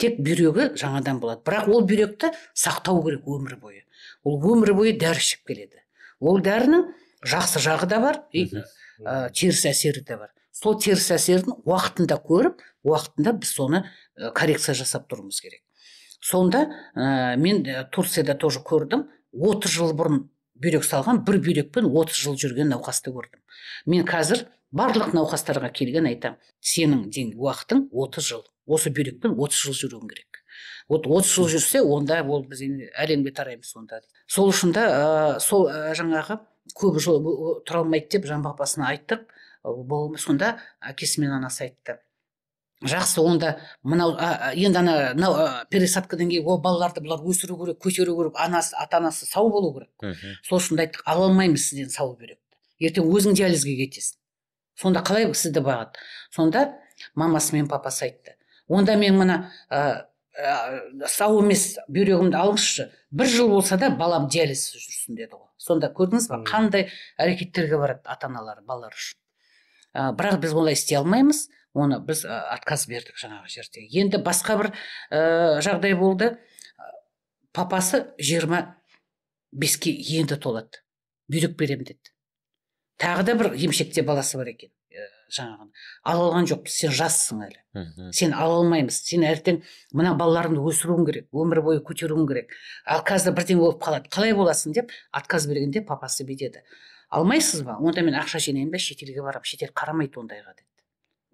Тек бүйрегі жаңадан болады. Бірақ ол бүйректі сақтау керек өмір бойы. Ол өмір бойы дәрі ішіп келеді. Ол дәрінің жақсы жағы да бар ә, теріс әсері де бар. Сол теріс әсерін уақытында көріп уақытында біз соны коррекция жасап тұруымыз керек. Сонда ә, мен турцияда тоже көрдім. 30 жыл бұрын бүйрек салған бір бүйрекпен 30 жыл жүрген науқасты көрдім. Мен қазір барлық науқастарға келген айтам сенің ден уақытың 30 жыл. Осы бүйрекпен 30 жыл жүруің керек. Вот 30 жыл жүрсе онда ол біз енді әлемге тараймыз сонда. Сол үшін да ә, сол ә, жаңағы көп жыл тұра алмайды деп жан папасына айттық. Сонда әкесі мен анасы айтты. Жақсы онда мынау енді ана пересадкадан кейін ол балаларды бұлар өсіру керек көтеру керек анасы ата анасы сау болу керек. Сол үшін айттық ала алмаймыз сізден сау бүйректі. Ертең өзің диализге кетесің. Сонда қалай сізді бағады? Сонда мамасы мен папасы айтты. Онда мен мына ә, ә, сау емес бүйрегімді алыңызшы. Бір жыл болса да балам диализсіз жүрсін деді ғой сонда көрдіңіз ба қандай әрекеттерге барады ата аналар балалар үшін? Ә, бірақ біз олай істей алмаймыз. Оны біз ә, отказ бердік жаңағы жерде. Енді басқа бір ә, жағдай болды. Папасы жиырма беске енді толады. Бүйрек беремін деді. Тағы да бір емшекте баласы бар екен жаңағы. Ала алған жоқпыз сен жассың әлі. Сен ала алмаймыз. Сен ертең мына балаларыңды өсіруің керек өмір бойы көтеруің керек. Ал қазір бірдеңе болып қалады. Қалай боласың деп отказ бергенде папасы бүйтеді. Алмайсыз ба? Онда мен ақша жинаймын да шетелге барамын. Шетел қарамайды ондайға деді.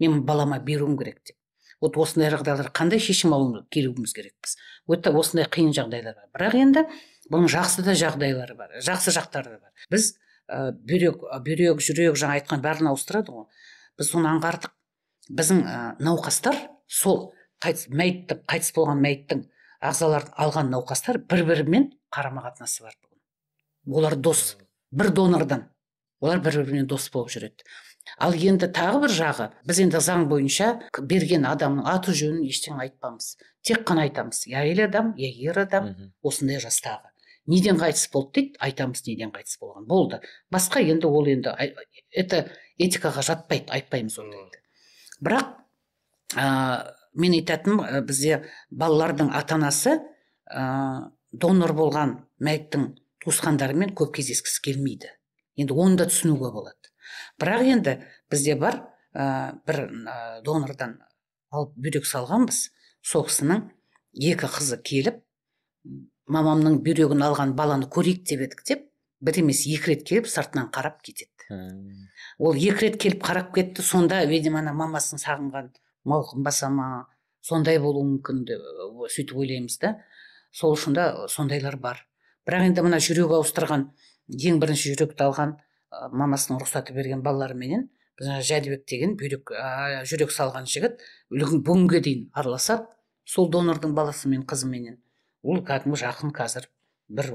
Мен балама беруім керек деп. Вот осындай жағдайлар қандай шешім алу келуіміз керекпіз өте осындай қиын жағдайлар бар. Бірақ енді бұның жақсы да жағдайлары бар жақсы жақтары да бар. Біз ә, бүйрек бүйрек жүрек жаңа айтқан бәрін ауыстырады ғой. Біз соны аңғардық. Біздің ә, науқастар сол қайтыс мәйітті қайтыс болған мәйіттің ағзаларын алған науқастар бір бірімен қарама қатынасы бар бүгін. Олар дос бір донордан олар бір бірімен дос болып жүреді. Ал енді тағы бір жағы біз енді заң бойынша берген адамның аты жөнін ештеңе айтпамыз тек қана айтамыз. Я әйел адам я ер адам. Осындай жастағы. Неден қайтыс болды дейді айтамыз неден қайтыс болған болды. Басқа енді ол енді это этикаға жатпайды айтпаймыз ондайды бірақ ә, мен айтатыным бізде балалардың ата анасы ә, донор болған мәйіттің туысқандарымен көп кездескісі келмейді. Енді оны да түсінуге болады. Бірақ енді бізде бар ә, бір ә, донордан алып бүйрек салғанбыз. Сол кісінің екі қызы келіп мамамның бүйрегін алған баланы көрейік деп едік деп бір емес екі рет келіп сыртынан қарап кетеді. Ол екі рет келіп қарап кетті сонда видимо ана мамасын сағынған мауқын баса ма сондай болуы мүмкін деп сөйтіп ойлаймыз да. Сол үшін да сондайлар бар. Бірақ енді мына жүрек ауыстырған ең бірінші жүректі алған ә, мамасының рұқсаты берген балаларменен біз жәдібек деген бүйрек ә, жүрек салған жігіт бүгінге дейін араласады. Сол донордың баласы мен қызыменен ол кәдімгі жақын қазір бір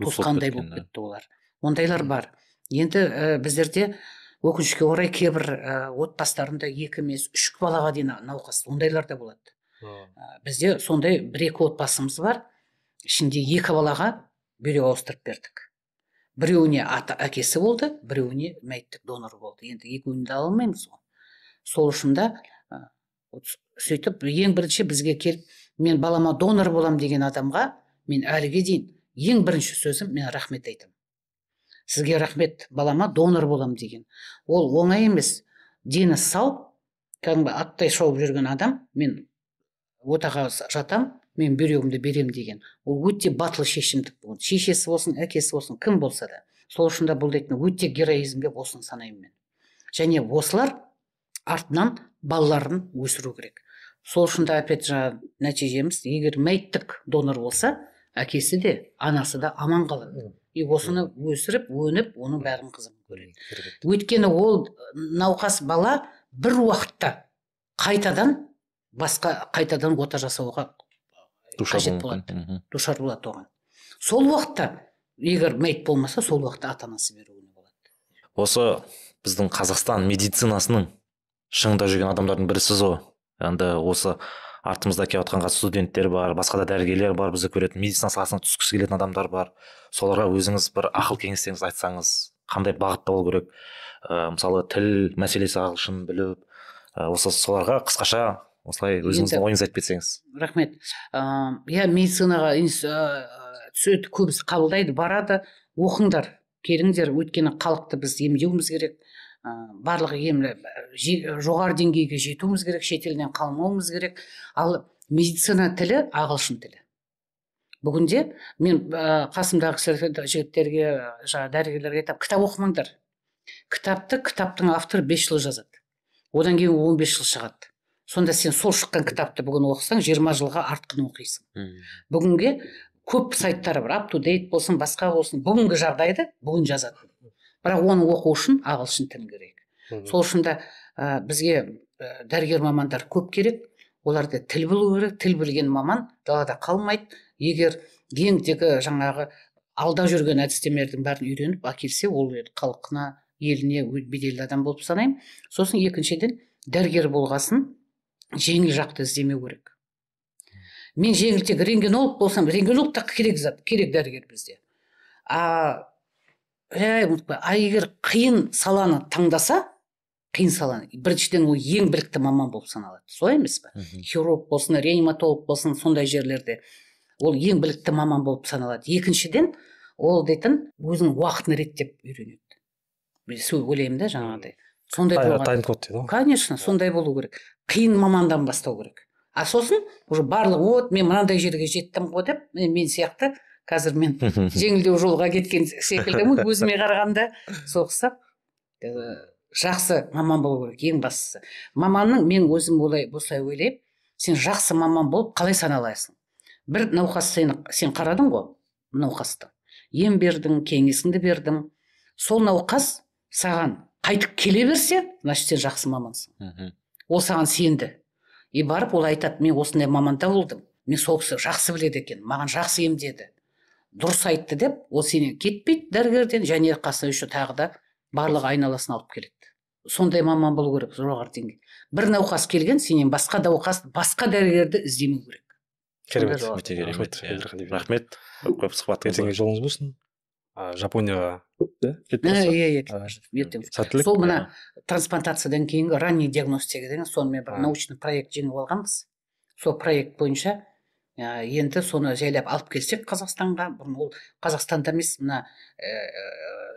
туысқандай болып кетті олар. Ондайлар бар. Енді ә, біздерде өкінішке орай кейбір ә, отбасыларында екі емес үш балаға дейін науқас ондайлар да болады. Ә, бізде сондай бір екі отбасымыз бар. Ішінде екі балаға бүйрек ауыстырып бердік. Біреуіне ата әкесі болды біреуіне мәйіттік донор болды. Енді екеуін де ала алмаймыз ғой. Сол үшін да сөйтіп ең бірінші бізге келіп мен балама донор болам деген адамға мен әліге дейін ең бірінші сөзім мен рахмет айтамын сізге рахмет балама донор болам деген. Ол оңай емес. Дені сау кәдімгі аттай шауып жүрген адам мен отаға жатам мен бүйрегімді берем деген. Ол өте батыл шешімдік болды шешесі болсын әкесі болсын кім болса да. Сол үшін де бұл дейтін өте героизм деп осыны санаймын мен. Және осылар артынан балаларын өсіру керек. Сол үшін де опять жаңағы нәтижеміз егер мәйттік донор болса әкесі де анасы да аман қалады. И осыны өсіріп өніп оның бәрін қызығын көреді. Өйткені ол науқас бала бір уақытта қайтадан басқа қайтадан ота жасауға қажет болады. душар болады оған. Сол уақытта егер мәйт болмаса сол уақытта ата анасы беруіне болады. Осы біздің қазақстан медицинасының шыңында жүрген адамдардың бірісіз ғой. Енді осы артымызда келіп жатқан студенттер бар басқа да дәрігерлер бар бізді көретін медицина саласына түскісі келетін адамдар бар. Соларға өзіңіз бір ақыл кеңестеріңізді айтсаңыз қандай бағытта болу керек? Ә, мысалы тіл мәселесі ағылшын біліп ә, осы соларға қысқаша осылай өзіңіздің ойыңызды айтып кетсеңіз. рахмет. Иә медицинаға түседі көбісі қабылдайды барады. Оқыңдар келіңдер. Өйткені халықты біз емдеуіміз керек. Ә, барлық ем жоғары деңгейге жетуіміз керек шетелден қалмауымыз керек. Ал медицина тілі ағылшын тілі. Бүгінде мен ә, қасымдағы жігіттерге жаңағы дәрігерлерге айтамын кітап оқымаңдар кітапты кітаптың авторы бес жыл жазады. Одан кейін он бес жыл шығады. Сонда сен сол шыққан кітапты бүгін оқысаң жиырма жылға артқын оқисың. Бүгінге көп сайттар бар. To date болсын басқа болсын. Бүгінгі жағдайды бүгін жазады. Бірақ оны оқу үшін ағылшын тілін керек. Сол үшін де ә, бізге ә, дәрігер мамандар көп керек. Оларды тіл білу керек. Тіл білген маман далада қалмайды. Егер ең тегі жаңағы алда жүрген әдістемелердің бәрін үйреніп әкелсе ол халқына еліне беделді адам болып санаймын. Сосын екіншіден дәрігер болғасын жеңіл жақты іздемеу керек. Мен жеңіл тек рентгенолог болсам рентгенолог та керек зат керек дәрігер бізде. А ә, а егер қиын саланы таңдаса қиын саланы біріншіден ол ең білікті маман болып саналады. Солай емес па хирург болсын реаниматолог болсын сондай жерлерде ол ең білікті маман болып саналады. Екіншіден ол дейтін өзінің уақытын реттеп үйренеді. Мен ойлаймын да жаңағыдай сондай тайм код дейді ғой. Конечно сондай болу керек. Қиын мамандан бастау керек. А сосын уже барлығы вот мен мынандай жерге жеттім ғой деп мен сияқты қазір мен жеңілдеу жолға кеткен секілдімін өзіме қарағанда. Сол ұқсап жақсы маман болу керек ең бастысы. Маманның мен өзім олай осылай ойлаймын. Сен жақсы маман болып қалай саналасың бір науқас сені сен қарадың ғой науқасты. Ем бердің кеңесіңді бердің. Сол науқас саған қайтып келе берсе значит сен жақсы мамансың. Ол саған сенді. И барып ол айтады мен осындай маманда болдым. Мен сол кісі жақсы біледі екен маған жақсы емдеді дұрыс айтты деп ол сенен кетпейді дәрігерден және қасына еще тағы да барлық айналасын алып келеді. Сондай маман болу керек жоғары деңгей. Бір науқас келген сенен басқа науқас басқа дәрігерді іздемеу керек. Керемет өте керемет. Рахмет көп көп сұхбат ертеңгі жолыңыз болсын. Жапонияға иә иә ертең сәттілік. Сол мына трансплантациядан кейінгі ранний диагностика деген соны мен бір научный проект жеңіп алғанбыз. Сол проект бойынша енді соны жайлап алып келсек қазақстанға бұрын ол қазақстанда емес мына ә,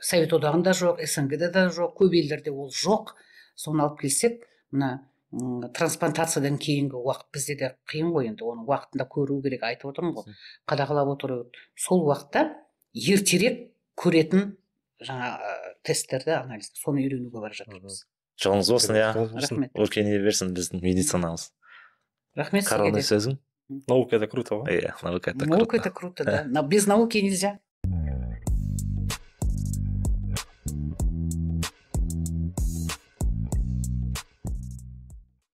совет одағында жоқ снг да жоқ көп елдерде ол жоқ. Соны алып келсек мына трансплантациядан кейінгі уақыт бізде де қиын ғой енді оны уақытында көру керек айтып отырмын ғой. Қадағалап отыру. Сол уақытта ертерек көретін жаңа тесттерді анализ соны үйренуге бара жатырмыз. Жолыңыз болсын иә. рахмет. Өркендей берсін біздің медицинамыз. Рахмет коронный сөзің? Наука это круто иә наука это наука это круто да. без науки нельзя